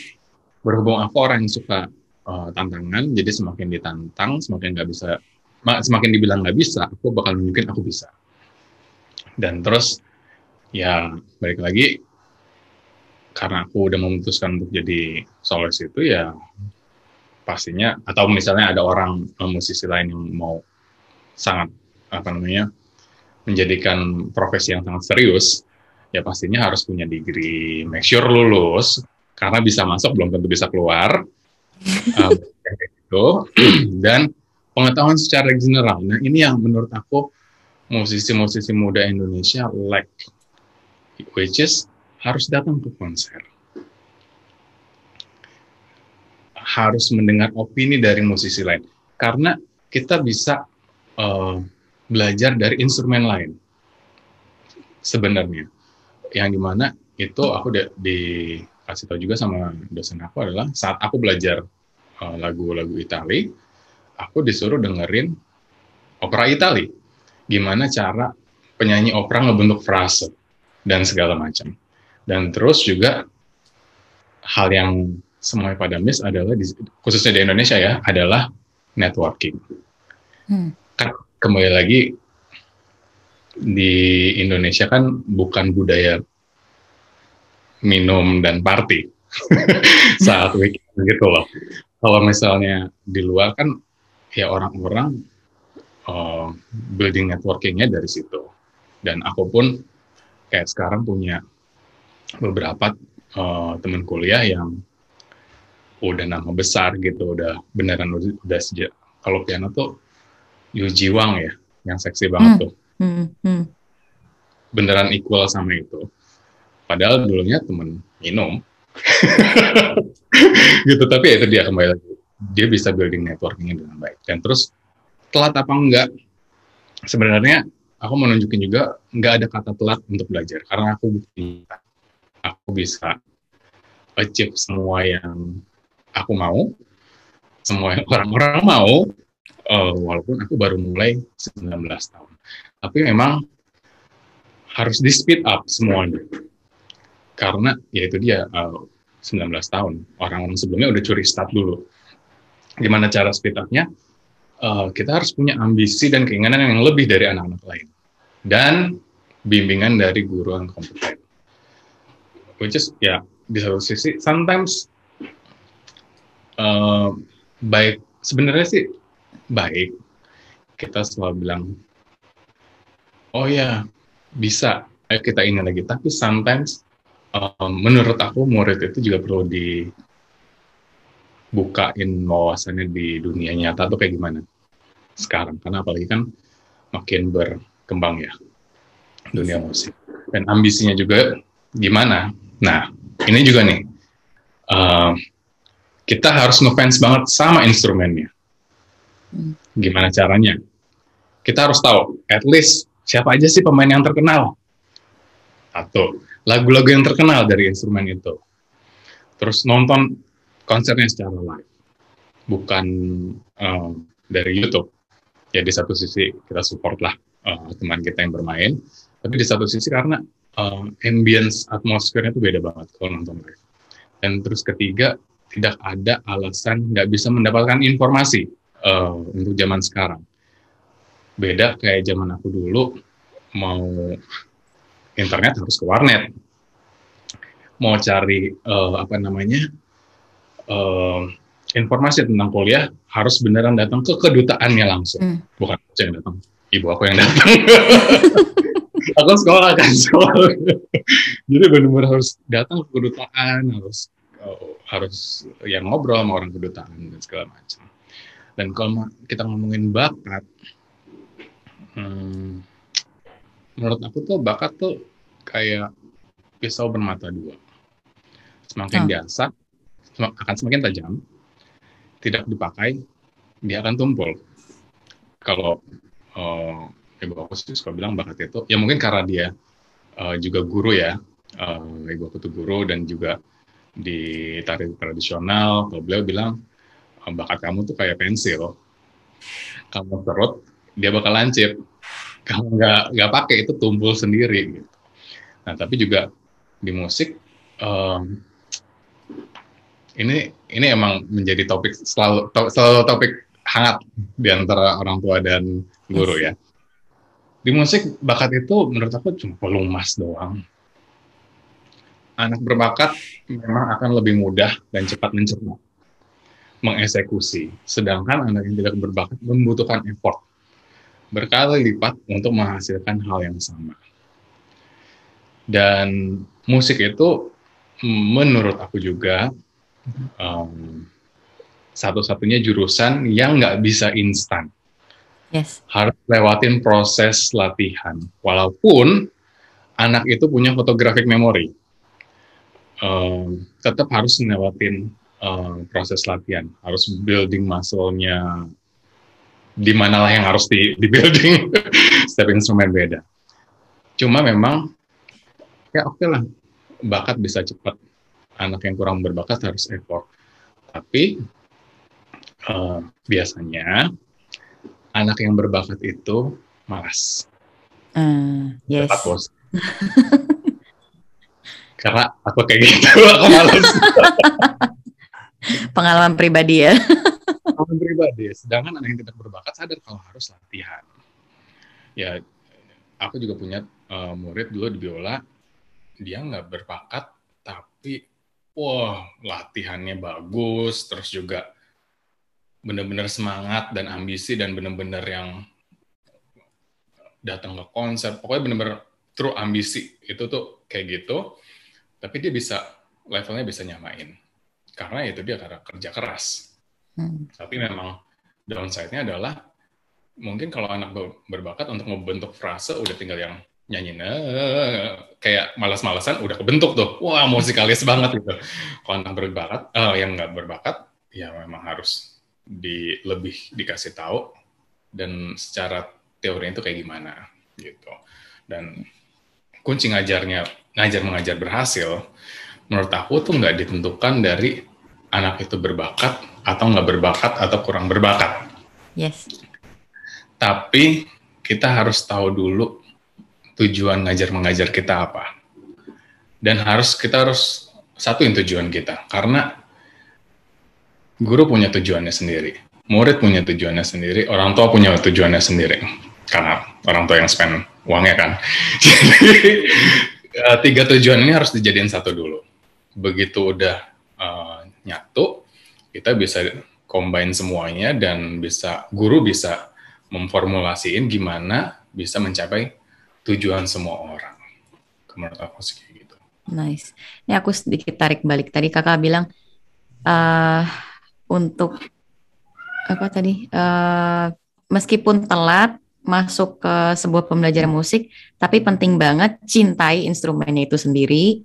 berhubung aku orang yang suka uh, tantangan jadi semakin ditantang semakin nggak bisa semakin dibilang nggak bisa aku bakal nunjukin aku bisa dan terus ya balik lagi karena aku udah memutuskan untuk jadi solois itu ya pastinya atau misalnya ada orang uh, musisi lain yang mau sangat apa namanya menjadikan profesi yang sangat serius ya pastinya harus punya degree, make sure lulus, karena bisa masuk belum tentu bisa keluar, um, gitu. dan pengetahuan secara general. Nah ini yang menurut aku musisi-musisi muda Indonesia lack, which is harus datang ke konser. Harus mendengar opini dari musisi lain. Karena kita bisa uh, belajar dari instrumen lain sebenarnya yang di mana itu aku di, dikasih tahu juga sama dosen aku adalah saat aku belajar uh, lagu-lagu Itali, aku disuruh dengerin opera Itali. Gimana cara penyanyi opera ngebentuk frase dan segala macam. Dan terus juga hal yang semuanya pada miss adalah di, khususnya di Indonesia ya adalah networking. Hmm. Kan kembali lagi di Indonesia kan bukan budaya minum dan party saat weekend gitu loh. Kalau misalnya di luar kan ya orang-orang uh, building networkingnya dari situ. Dan aku pun kayak sekarang punya beberapa uh, teman kuliah yang udah nama besar gitu, udah beneran udah, udah sejak kalau piano tuh Yuji Wang ya, yang seksi banget hmm. tuh. Hmm. Hmm. Beneran equal sama itu. Padahal dulunya temen minum. gitu, tapi ya itu dia kembali lagi. Dia bisa building networkingnya dengan baik. Dan terus telat apa enggak? Sebenarnya aku mau nunjukin juga nggak ada kata telat untuk belajar karena aku bukti aku bisa achieve semua yang aku mau semua yang orang-orang mau uh, walaupun aku baru mulai 19 tahun. Tapi memang harus di speed up semuanya. Karena ya itu dia uh, 19 tahun. Orang-orang sebelumnya udah curi start dulu. Gimana cara speed upnya? Uh, kita harus punya ambisi dan keinginan yang lebih dari anak-anak lain. Dan bimbingan dari guru yang kompeten. Which is ya di satu sisi sometimes uh, baik sebenarnya sih baik. Kita selalu bilang oh ya bisa ayo kita ini lagi. Tapi sometimes um, menurut aku murid itu juga perlu dibukain wawasannya di dunia nyata tuh kayak gimana sekarang. Karena apalagi kan makin ber kembang ya dunia musik. Dan ambisinya juga gimana nah ini juga nih uh, kita harus ngefans banget sama instrumennya. Hmm. gimana caranya? Kita harus tahu at least siapa aja sih pemain yang terkenal? Atau lagu-lagu yang terkenal dari instrumen itu. Terus nonton konsernya secara live. Bukan uh, dari YouTube. Ya di satu sisi kita support lah uh, teman kita yang bermain tapi di satu sisi karena uh, ambience atmosfernya itu beda banget kalau nonton live. Dan terus ketiga tidak ada alasan nggak bisa mendapatkan informasi uh, untuk zaman sekarang. Beda kayak zaman aku dulu mau internet harus ke warnet. Mau cari uh, apa namanya uh, informasi tentang kuliah harus beneran datang ke kedutaannya langsung. Hmm. bukan yang datang. Ibu aku yang datang. aku sekolah kan sekolah. Jadi benar-benar harus datang ke kedutaan, harus uh, harus yang ngobrol sama orang kedutaan dan segala macam. Dan kalau kita ngomongin bakat, hmm, menurut aku tuh bakat tuh kayak pisau bermata dua. Semakin oh. biasa, akan semakin tajam. Tidak dipakai, dia akan tumpul. Kalau uh, ibu aku sih suka bilang bakat itu ya mungkin karena dia uh, juga guru ya uh, ibu aku tuh guru dan juga di tari tradisional kalau beliau bilang bakat kamu tuh kayak pensil. Kamu perut dia bakal lancip. Kamu nggak nggak pakai itu tumpul sendiri gitu. Nah tapi juga di musik um, ini ini emang menjadi topik selalu to, selalu topik hangat di antara orang tua dan guru ya. Di musik bakat itu menurut aku cuma pelumas doang. Anak berbakat memang akan lebih mudah dan cepat mencerna, mengeksekusi. Sedangkan anak yang tidak berbakat membutuhkan effort berkali lipat untuk menghasilkan hal yang sama. Dan musik itu menurut aku juga um, satu-satunya jurusan yang nggak bisa instan. Yes. Harus lewatin proses latihan. Walaupun anak itu punya photographic memory, um, tetap harus ngelewatin um, proses latihan. Harus building muscle-nya di manalah yang harus di, di building. Setiap instrumen beda. Cuma memang ya oke okay lah, bakat bisa cepat. Anak yang kurang berbakat harus effort. Tapi uh, biasanya anak yang berbakat itu malas. Uh, yes. bos. Karena aku kayak gitu, aku malas. Pengalaman pribadi ya. Pengalaman pribadi. Sedangkan anak yang tidak berbakat sadar kalau harus latihan. Ya, aku juga punya uh, murid dulu di biola, dia nggak berbakat, tapi wah latihannya bagus, terus juga benar-benar semangat dan ambisi dan benar-benar yang datang ke konser. Pokoknya bener-bener true ambisi itu tuh kayak gitu tapi dia bisa levelnya bisa nyamain. Karena itu dia karena kerja keras. Hmm. tapi memang downside-nya adalah mungkin kalau anak berbakat untuk membentuk frase udah tinggal yang nyanyi nah, kayak malas-malasan udah kebentuk tuh. Wah musikalis banget gitu. Kalau anak berbakat uh, yang nggak berbakat ya memang harus di lebih dikasih tahu dan secara teori itu kayak gimana gitu. Dan kunci ngajarnya ngajar mengajar berhasil menurut aku tuh nggak ditentukan dari anak itu berbakat atau nggak berbakat atau kurang berbakat. Yes. Tapi kita harus tahu dulu tujuan ngajar mengajar kita apa. Dan harus kita harus satuin tujuan kita. Karena guru punya tujuannya sendiri, murid punya tujuannya sendiri, orang tua punya tujuannya sendiri. Karena orang tua yang spend uangnya kan. Jadi eh, tiga tujuan ini harus dijadiin satu dulu. Begitu udah uh, nyatu, kita bisa combine semuanya dan bisa guru bisa memformulasiin gimana bisa mencapai tujuan semua orang. Menurut aku sih kayak gitu. Nice. Ini aku sedikit tarik balik. Tadi kakak bilang uh, untuk apa tadi? Uh, meskipun telat masuk ke sebuah pembelajaran musik, tapi penting banget cintai instrumennya itu sendiri,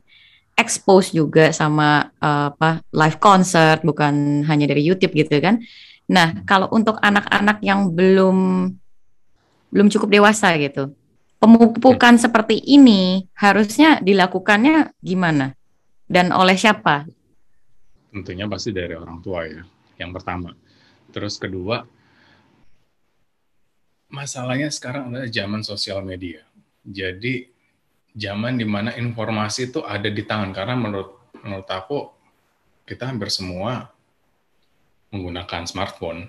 expose juga sama uh, apa live concert, bukan hanya dari YouTube gitu kan. Nah, kalau untuk anak-anak yang belum belum cukup dewasa gitu, pemupukan seperti ini harusnya dilakukannya gimana dan oleh siapa? Tentunya pasti dari orang tua ya, yang pertama. Terus kedua, masalahnya sekarang adalah zaman sosial media. Jadi zaman di mana informasi itu ada di tangan karena menurut menurut aku kita hampir semua menggunakan smartphone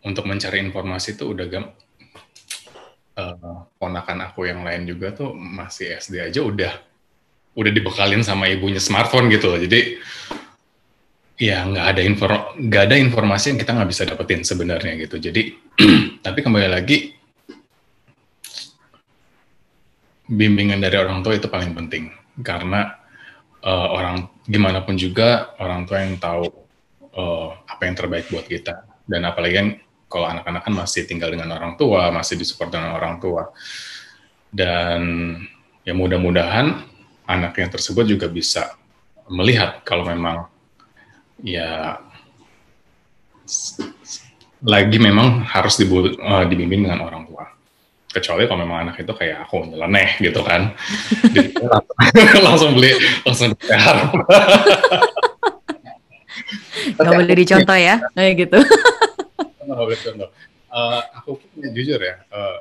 untuk mencari informasi itu udah uh, ponakan aku yang lain juga tuh masih SD aja udah udah dibekalin sama ibunya smartphone gitu loh. Jadi ya nggak ada info nggak ada informasi yang kita nggak bisa dapetin sebenarnya gitu. Jadi tapi kembali lagi bimbingan dari orang tua itu paling penting karena uh, orang gimana pun juga orang tua yang tahu uh, apa yang terbaik buat kita dan apalagi kan kalau anak-anak kan masih tinggal dengan orang tua, masih disupport dengan orang tua. Dan ya mudah-mudahan anak yang tersebut juga bisa melihat kalau memang ya lagi memang harus dibu, uh, dibimbing dengan orang tua. Kecuali kalau memang anak itu kayak aku nyeleneh gitu kan. langsung, beli langsung beli Gak boleh dicontoh ya, kayak gitu nggak boleh contoh. Uh, aku jujur ya. Uh,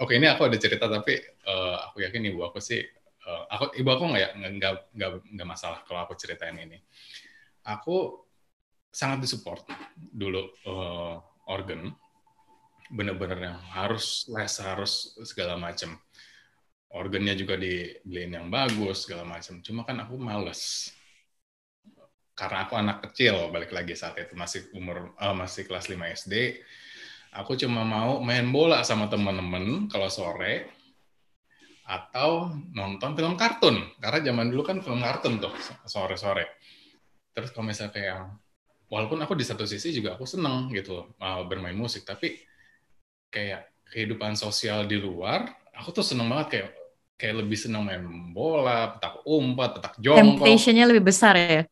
Oke, okay, ini aku ada cerita tapi uh, aku yakin ibu aku sih, uh, aku ibu aku nggak nggak nggak nggak masalah kalau aku ceritain ini. Aku sangat disupport dulu uh, organ, bener-bener yang harus les harus segala macam. Organnya juga dibeliin yang bagus segala macam. Cuma kan aku males. Karena aku anak kecil balik lagi saat itu masih umur uh, masih kelas 5 SD aku cuma mau main bola sama teman-teman kalau sore atau nonton film kartun. Karena zaman dulu kan film kartun tuh sore-sore terus kalau misalnya kayak walaupun aku di satu sisi juga aku seneng gitu uh, bermain musik tapi kayak kehidupan sosial di luar aku tuh seneng banget kayak kayak lebih seneng main bola petak umpat petak jongkok. Temptationnya lebih besar ya?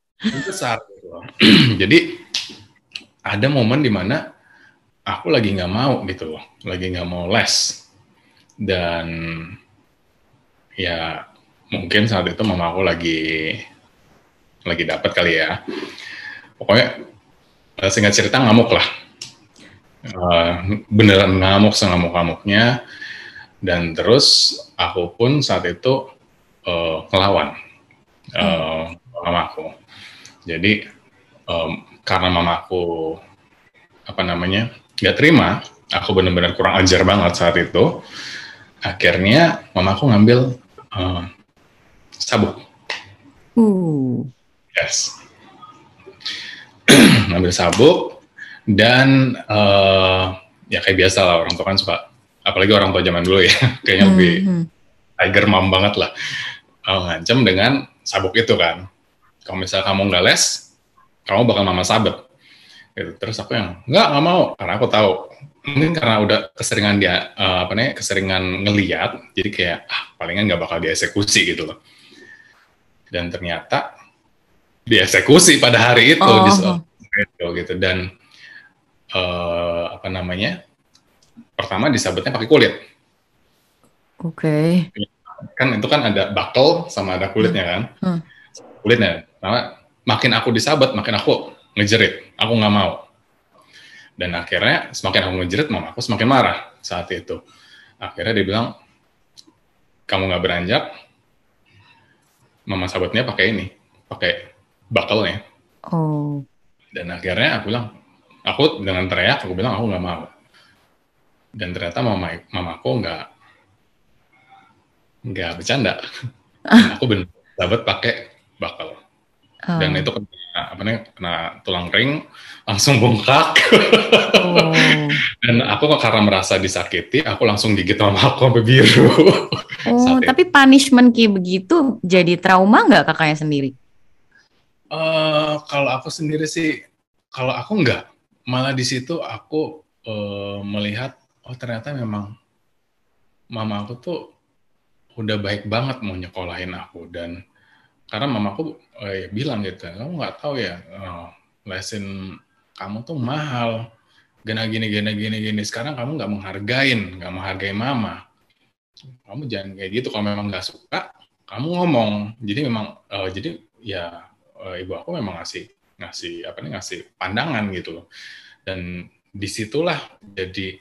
Besar gitu. jadi ada momen di mana aku lagi nggak mau gitu loh lagi nggak mau les. Dan ya mungkin saat itu mama aku lagi lagi dapat kali ya pokoknya eh, singkat cerita ngamuk lah uh, beneran ngamuk sengamuk ngamuknya dan terus aku pun saat itu uh, ngelawan uh, mama aku jadi um, karena mamaku apa namanya nggak terima, aku benar-benar kurang ajar banget saat itu. Akhirnya mamaku ngambil uh, sabuk. Uh. Yes. ngambil sabuk dan uh, ya kayak biasa lah orang tua kan suka apalagi orang tua zaman dulu ya, kayaknya Hmm, lebih hmm. tiger mom banget lah. Uh, ngancem dengan sabuk itu kan. Kalau misalnya kamu nggak les, kamu bakal mama sabet. Gitu. Terus aku yang nggak nggak mau karena aku tahu mungkin karena udah keseringan dia eh, apa nih keseringan ngeliat jadi kayak ah palingan nggak bakal dieksekusi gitu loh dan ternyata dieksekusi pada hari itu Oh. di soal itu gitu. Dan eh, apa namanya pertama disabetnya pakai kulit. Oke. kan itu kan ada buckle sama ada kulitnya kan? Hmm. kulitnya. Karena makin aku disabet makin aku ngejerit. Aku nggak mau. Dan akhirnya semakin aku ngejerit mama aku semakin marah saat itu. Akhirnya dia bilang kamu nggak beranjak mama sabetnya pakai ini pakai buckle-nya Oh. dan akhirnya aku bilang aku dengan teriak aku bilang aku nggak mau dan ternyata mama mamaku nggak nggak bercanda Dan aku benar dapat pakai bakal Oh. dan itu kena apa namanya kena tulang ring langsung bengkak Oh. dan aku kok karena merasa disakiti aku langsung gigit mama aku sampai biru Oh, Saat itu. tapi punishment kayak begitu jadi trauma nggak kakaknya sendiri? Eh, kalau aku sendiri sih, kalau aku enggak, malah di situ aku eh, melihat, oh ternyata memang mama aku tuh udah baik banget mau nyekolahin aku dan karena mamaku eh, bilang gitu, kamu nggak tahu ya eh, lesin kamu tuh mahal, gini gini gini gini gini. Sekarang kamu nggak menghargain, nggak menghargai mama. Kamu jangan kayak gitu. Kalau memang nggak suka, kamu ngomong. Jadi memang, eh, jadi ya eh, ibu aku memang ngasih ngasih apa nih ngasih pandangan gitu loh. Dan di situlah jadi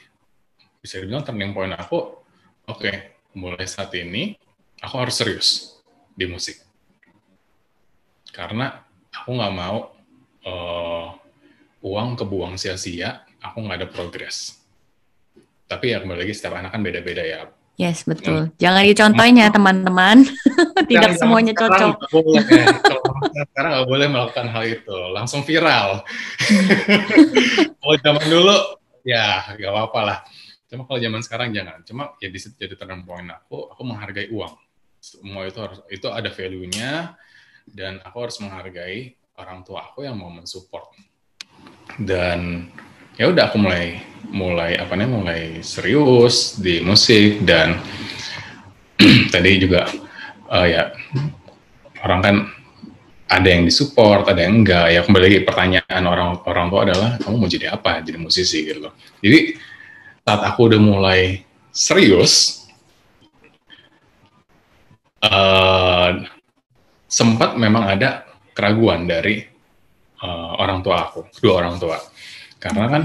bisa dibilang turning point aku oke mulai saat ini aku harus serius di musik. Karena aku nggak mau eh, uang kebuang sia-sia aku nggak ada progres. Tapi ya kembali lagi setiap anak kan beda-beda ya Yes, betul. Jangan dicontohin ya teman-teman. Tidak Jangan semuanya sekarang cocok. nggak boleh. Kalau sekarang nggak boleh melakukan hal itu, langsung viral. kalau zaman dulu, ya nggak apa-apa lah. Cuma kalau zaman sekarang jangan. Cuma ya di situ jadi turning point aku, aku menghargai uang. Semua itu harus itu ada value-nya dan aku harus menghargai orang tua aku yang mau mensupport. Dan ya udah aku mulai mulai apa namanya mulai serius di musik dan tadi juga eh, ya orang kan ada yang disupport, ada yang enggak. Ya kembali lagi pertanyaan orang orang tua adalah kamu mau jadi apa? Jadi musisi gitu loh. Jadi saat aku udah mulai serius, eh, sempat memang ada keraguan dari eh, orang tua aku, dua orang tua. Karena kan,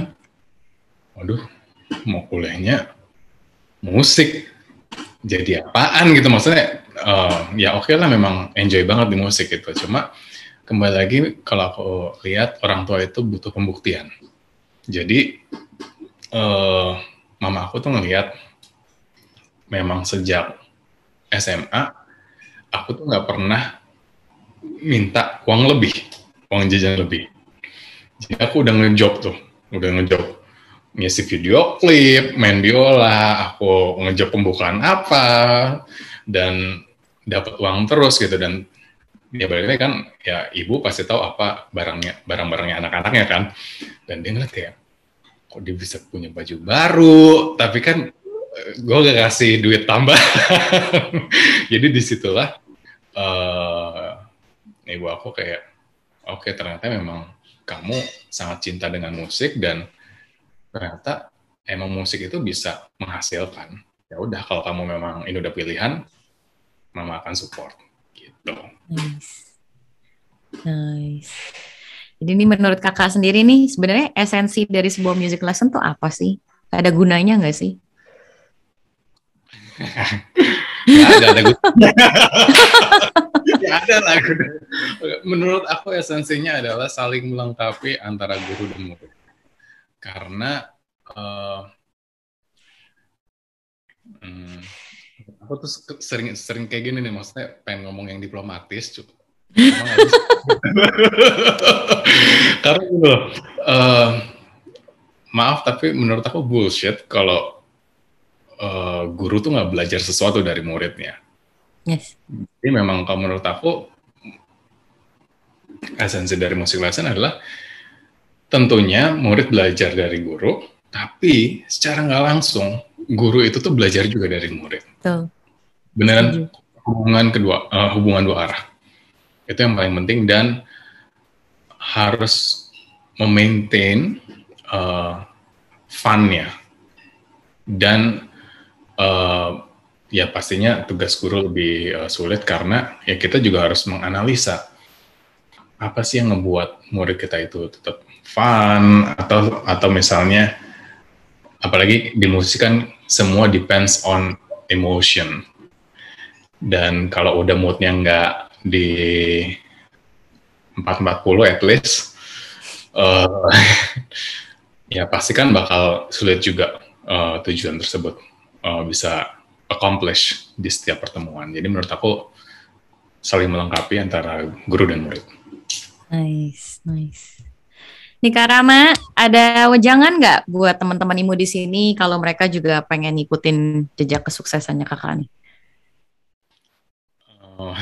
waduh, mau kuliahnya musik, jadi apaan gitu maksudnya eh, ya oke lah memang enjoy banget di musik gitu. Cuma kembali lagi kalau aku lihat orang tua itu butuh pembuktian. Jadi eh, mama aku tuh ngelihat memang sejak SMA aku tuh nggak pernah minta uang lebih uang jajan lebih jadi aku udah ngejob tuh udah ngejob ngisi video klip, main biola, aku ngejob pembukaan apa, dan dapat uang terus gitu. Dan ya balik lagi kan ya ibu pasti tahu apa barangnya barang-barangnya anak-anaknya kan. Dan dia ngeliat kayak kok dia bisa punya baju baru? Tapi kan gue gak kasih duit tambah jadi di situlah eh ibu aku kayak oke ternyata memang kamu sangat cinta dengan musik dan ternyata emang musik itu bisa menghasilkan. Ya udah kalau kamu memang ini udah pilihan, mama akan support gitu. Nice. Nice. Jadi ini menurut kakak sendiri nih, sebenarnya esensi dari sebuah music lesson tuh apa sih? Ada gunanya nggak sih? Ada ya ada lah. Menurut aku esensinya adalah saling melengkapi antara guru dan murid. Karena uh, hmm, aku tuh sering sering kayak gini nih, maksudnya pengen ngomong yang diplomatis. Karena gitu, uh, maaf tapi menurut aku bullshit kalau uh, guru tuh nggak belajar sesuatu dari muridnya. Yes. Jadi memang kalau menurut aku esensi dari musik lesson adalah tentunya murid belajar dari guru, tapi secara nggak langsung guru itu tuh belajar juga dari murid. Betul. Beneran hubungan kedua, uh, hubungan dua arah. Itu yang paling penting dan harus memaintain uh, funnya dan uh, ya pastinya tugas guru lebih uh, sulit karena ya kita juga harus menganalisa apa sih yang ngebuat murid kita itu tetap fun atau atau misalnya apalagi di musik kan semua depends on emotion. Dan kalau udah moodnya nggak di 440 at least uh, ya pasti kan bakal sulit juga uh, tujuan tersebut uh, bisa accomplish di setiap pertemuan jadi menurut aku saling melengkapi antara guru dan murid. Nice, nice. Nih Kak Rama, ada wejangan nggak buat teman-teman imu di sini kalau mereka juga pengen ngikutin jejak kesuksesannya kakak nih? Oh.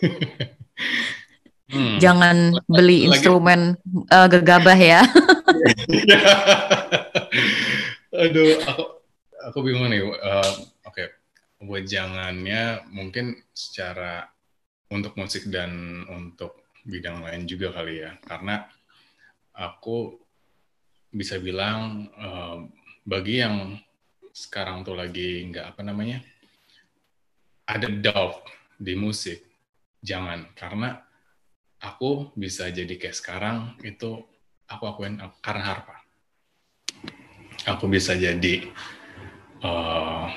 hmm. Jangan beli Lagi. instrumen uh, gegabah ya. Aduh, aku aku bingung nih. Uh, Oke, okay. wejangannya mungkin secara untuk musik dan untuk bidang lain juga kali ya karena aku bisa bilang uh, bagi yang sekarang tuh lagi nggak apa namanya ada doubt di musik jangan karena aku bisa jadi kayak sekarang itu aku akuin karena harpa aku bisa jadi uh,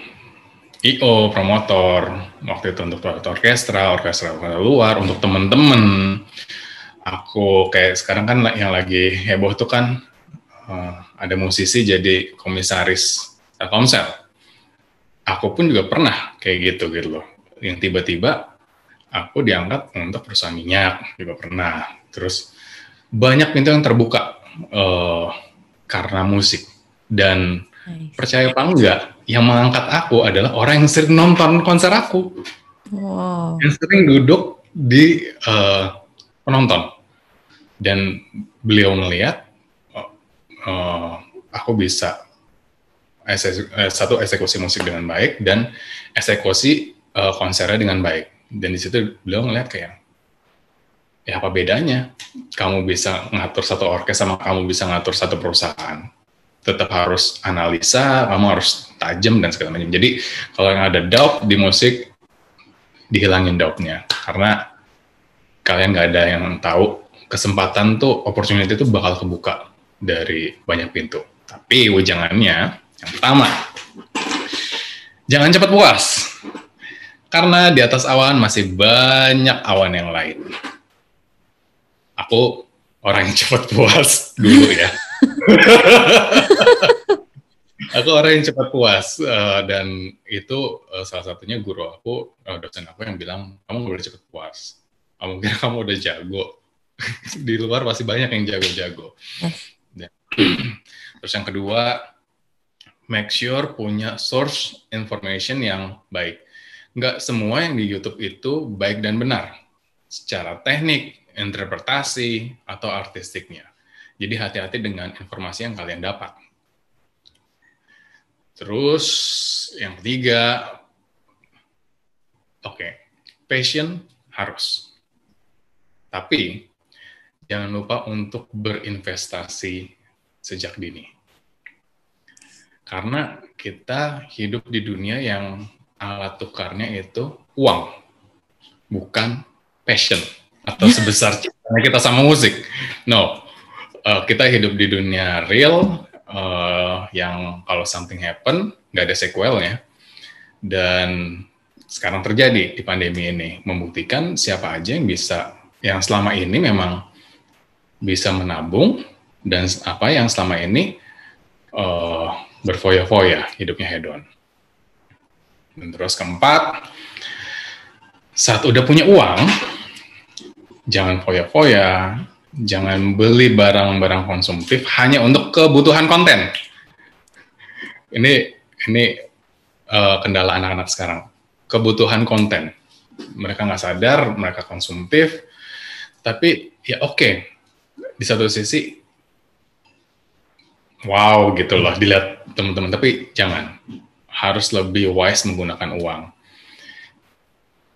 IO, promotor, waktu itu untuk orkestra, orkestra luar, untuk temen-temen. Aku kayak sekarang kan yang lagi heboh tuh kan uh, ada musisi jadi komisaris Telkomsel. Aku pun juga pernah kayak gitu gitu loh. Yang tiba-tiba aku diangkat untuk perusahaan minyak juga pernah. Terus banyak pintu yang terbuka uh, karena musik dan nice. percaya apa enggak yang mengangkat aku adalah orang yang sering nonton konser aku, wow. yang sering duduk di uh, penonton, dan beliau melihat uh, uh, aku bisa satu eksekusi musik dengan baik dan eksekusi uh, konsernya dengan baik, dan di situ beliau melihat kayak ya apa bedanya? Kamu bisa ngatur satu orkes sama kamu bisa ngatur satu perusahaan tetap harus analisa, kamu harus tajam dan segala macam. Jadi kalau yang ada doubt di musik, dihilangin doubtnya karena kalian nggak ada yang tahu kesempatan tuh opportunity itu bakal kebuka dari banyak pintu. Tapi wejangannya yang pertama, jangan cepat puas karena di atas awan masih banyak awan yang lain. Aku orang yang cepat puas dulu ya. Aku orang yang cepat puas uh, dan itu uh, salah satunya guru aku uh, dosen aku yang bilang kamu gak boleh cepat puas. Kamu kira kamu udah jago. Di luar masih banyak yang jago-jago. Terus yang kedua make sure punya source information yang baik. Nggak semua yang di YouTube itu baik dan benar secara teknik interpretasi atau artistiknya jadi hati-hati dengan informasi yang kalian dapat. Terus yang ketiga, oke, okay, passion harus. Tapi jangan lupa untuk berinvestasi sejak dini. Karena kita hidup di dunia yang alat tukarnya itu uang, bukan passion atau sebesar cintanya kita sama musik. No, uh, kita hidup di dunia real uh, yang kalau something happen nggak ada sequelnya dan sekarang terjadi di pandemi ini membuktikan siapa aja yang bisa yang selama ini memang bisa menabung dan apa yang selama ini uh, berfoya-foya hidupnya hedon. Dan terus keempat, saat udah punya uang, jangan foya-foya, jangan beli barang-barang konsumtif hanya untuk kebutuhan konten. Ini ini uh, kendala anak-anak sekarang, kebutuhan konten. Mereka nggak sadar, mereka konsumtif, tapi ya oke. Okay. Di satu sisi, wow gitu loh, dilihat teman-teman. Tapi jangan, harus lebih wise menggunakan uang.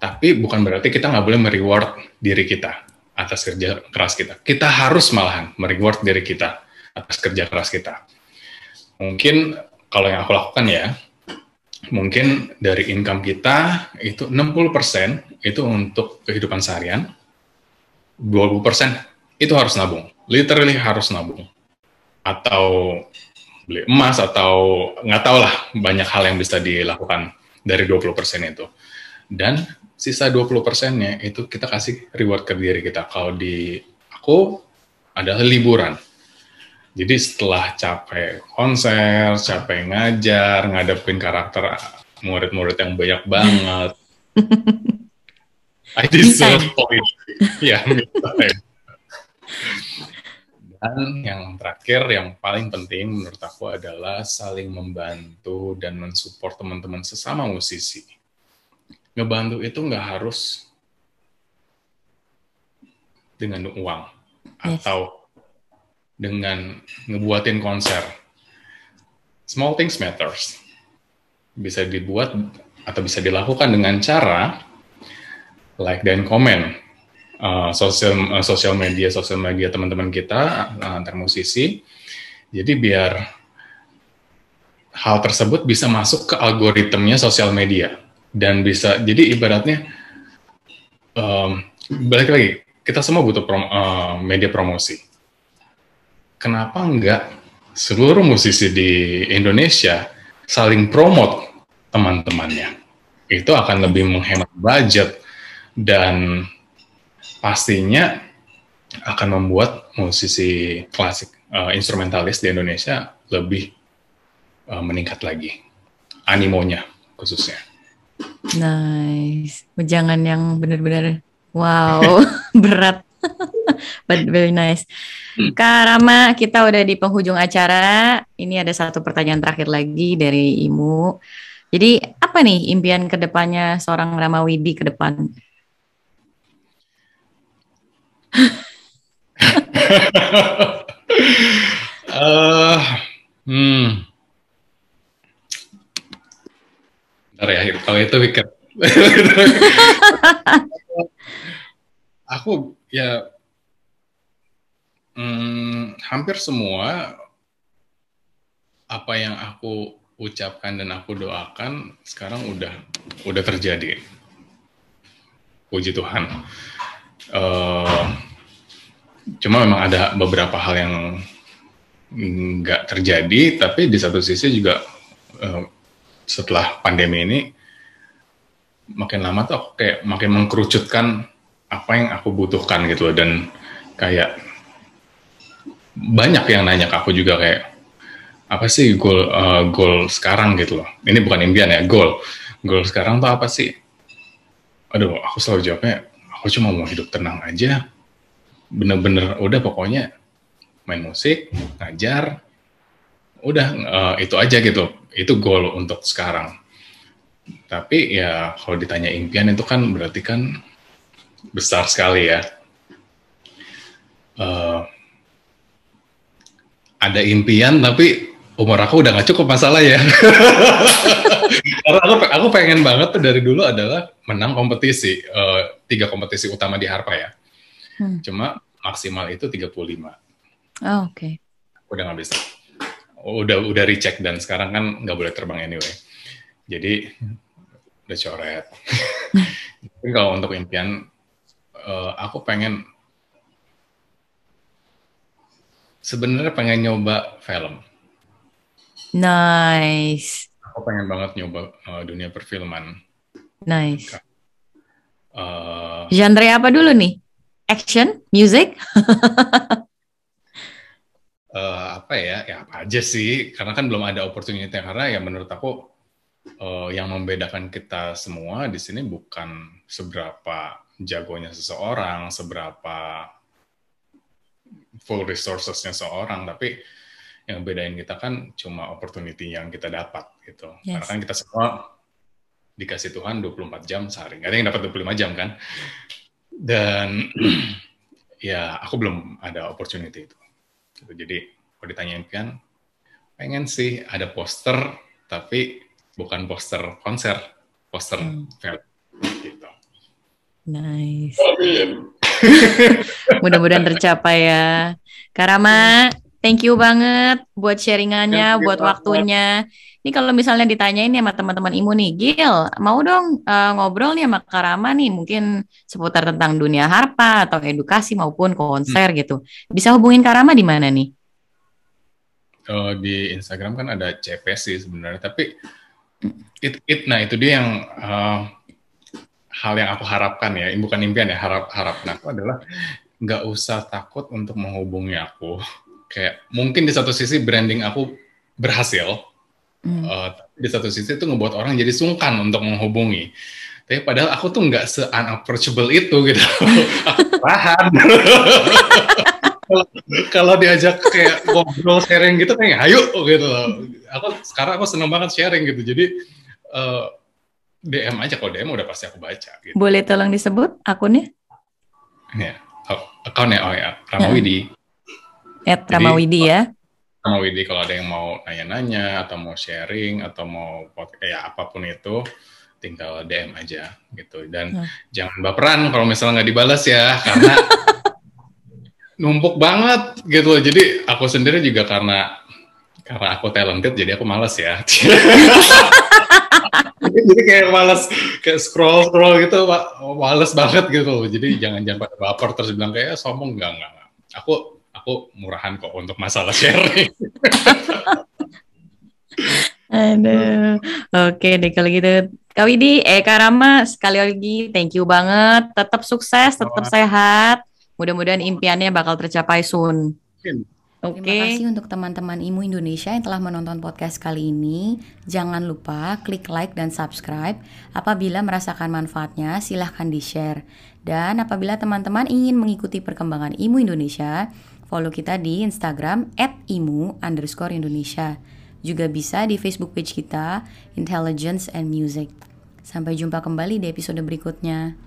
Tapi bukan berarti kita nggak boleh mereward diri kita atas kerja keras kita. Kita harus malahan mereward diri kita atas kerja keras kita. Mungkin kalau yang aku lakukan ya, mungkin dari income kita itu 60% itu untuk kehidupan seharian, 20% itu harus nabung. Literally harus nabung. Atau beli emas atau nggak tahu lah banyak hal yang bisa dilakukan dari 20% itu. Dan sisa 20 persennya itu kita kasih reward ke diri kita. Kalau di aku adalah liburan jadi setelah capek konser, capek ngajar, ngadepin karakter murid-murid yang banyak banget, I deserve point. ya, Dan yang terakhir, yang paling penting menurut aku adalah saling membantu dan mensupport teman-teman sesama musisi. Ngebantu itu nggak harus dengan uang yes. atau dengan ngebuatin konser. Small things matters. Bisa dibuat atau bisa dilakukan dengan cara like dan komen uh, sosial uh, sosial media sosial media teman-teman kita uh, antar musisi. Jadi biar hal tersebut bisa masuk ke algoritmnya sosial media dan bisa jadi ibaratnya um, balik lagi kita semua butuh prom, uh, media promosi kenapa enggak seluruh musisi di Indonesia saling promote teman-temannya. Itu akan lebih menghemat budget dan pastinya akan membuat musisi klasik uh, instrumentalis di Indonesia lebih uh, meningkat lagi animonya khususnya. Nice. Jangan yang benar-benar wow berat. But very nice. Kak Rama, kita udah di penghujung acara. Ini ada satu pertanyaan terakhir lagi dari Imu. Jadi apa nih impian ke depannya seorang Rama Widi ke depan? uh, hmm. Bentar ya, kalau itu pikir. aku ya Hmm, hampir semua apa yang aku ucapkan dan aku doakan sekarang udah udah terjadi. Puji Tuhan. Uh, cuma memang ada beberapa hal yang nggak terjadi, tapi di satu sisi juga uh, setelah pandemi ini makin lama tuh aku kayak makin mengkerucutkan apa yang aku butuhkan gitu dan kayak banyak yang nanya ke aku juga kayak apa sih goal uh, goal sekarang gitu loh. Ini bukan impian ya, goal. Goal sekarang tuh apa sih? Aduh, aku selalu jawabnya, aku cuma mau hidup tenang aja. Bener-bener udah pokoknya main musik, ngajar, udah uh, itu aja gitu. Itu goal untuk sekarang. Tapi ya kalau ditanya impian itu kan berarti kan besar sekali ya. Uh, ada impian tapi umur aku udah gak cukup masalah ya. Karena aku aku pengen banget tuh dari dulu adalah menang kompetisi uh, tiga kompetisi utama di Harpa ya. Hmm. Cuma maksimal itu 35. Oh, Oke. Okay. Udah nggak bisa. Udah udah recheck dan sekarang kan nggak boleh terbang anyway. Jadi udah coret. Tapi kalau untuk impian, uh, aku pengen Sebenarnya pengen nyoba film. Nice. Aku pengen banget nyoba uh, dunia perfilman. Nice. Uh, Genre apa dulu nih? Action, music? apa ya? Ya apa aja sih? Karena kan belum ada opportunity karena ya menurut aku uh, yang membedakan kita semua di sini bukan seberapa jagonya seseorang, seberapa full resourcesnya seorang, tapi yang bedain kita kan cuma opportunity yang kita dapat gitu. Yes. Karena kan kita semua dikasih Tuhan 24 jam sehari. Gak ada yang dapat 25 jam kan. Dan ya aku belum ada opportunity itu. Gitu. Jadi kalau ditanyain kan, pengen sih ada poster tapi bukan poster konser, poster Hmm. film gitu. Nice. Mudah-mudahan tercapai ya. Karama, thank you banget buat sharingannya, you buat banget. waktunya. Ini kalau misalnya ditanyain nih sama teman-teman Imu nih, Gil, mau dong eh, ngobrol nih sama Karama nih, mungkin seputar tentang dunia harpa atau edukasi maupun konser gitu. Bisa hubungin Karama di mana nih? Eh, di Instagram kan ada CP sih sebenarnya, tapi it, it- nah itu dia yang eh, hal yang aku harapkan ya, bukan impian ya, harap harapan aku adalah nggak usah takut untuk menghubungi aku. Kayak mungkin di satu sisi branding aku berhasil, eh, tapi di satu sisi itu ngebuat orang jadi sungkan untuk menghubungi. Tapi padahal aku tuh nggak se unapproachable itu gitu. aku tahan. Kalau- Kalau diajak kayak ngobrol sharing gitu kayak ayo gitu loh. Aku sekarang aku seneng banget sharing gitu. Jadi eh, DM aja kalau DM udah pasti aku baca gitu. Boleh tolong disebut akunnya? Ya, oh, akunnya oh ya, Ramawidi. At Jadi- Ramawidi ya. Ramawidi kalau ada yang mau nanya-nanya atau mau sharing atau mau ya apa pun itu tinggal DM aja gitu dan Hmm. jangan baperan kalau misalnya nggak dibalas ya karena numpuk banget gitu loh. Jadi aku sendiri juga karena karena aku talented jadi aku malas ya. jadi kayak malas kayak scroll scroll gitu ma- males banget gitu loh. Jadi jangan jangan pada baper terus bilang kayak "Eh, sombong enggak enggak. enggak. Aku aku murahan kok untuk masalah sharing. Aduh, oke deh kalau gitu. Kak Widi, eh Kak Rama, sekali lagi thank you banget. Tetap sukses, tetap sehat. Mudah-mudahan impiannya bakal tercapai soon. Oke. Terima kasih untuk teman-teman Imu Indonesia yang telah menonton podcast kali ini. Jangan lupa klik like dan subscribe. Apabila merasakan manfaatnya, silahkan di-share. Dan apabila teman-teman ingin mengikuti perkembangan Imu Indonesia, follow kita di Instagram @imu underscore Indonesia. Juga bisa di Facebook page kita, Intelligence and Music. Sampai jumpa kembali di episode berikutnya.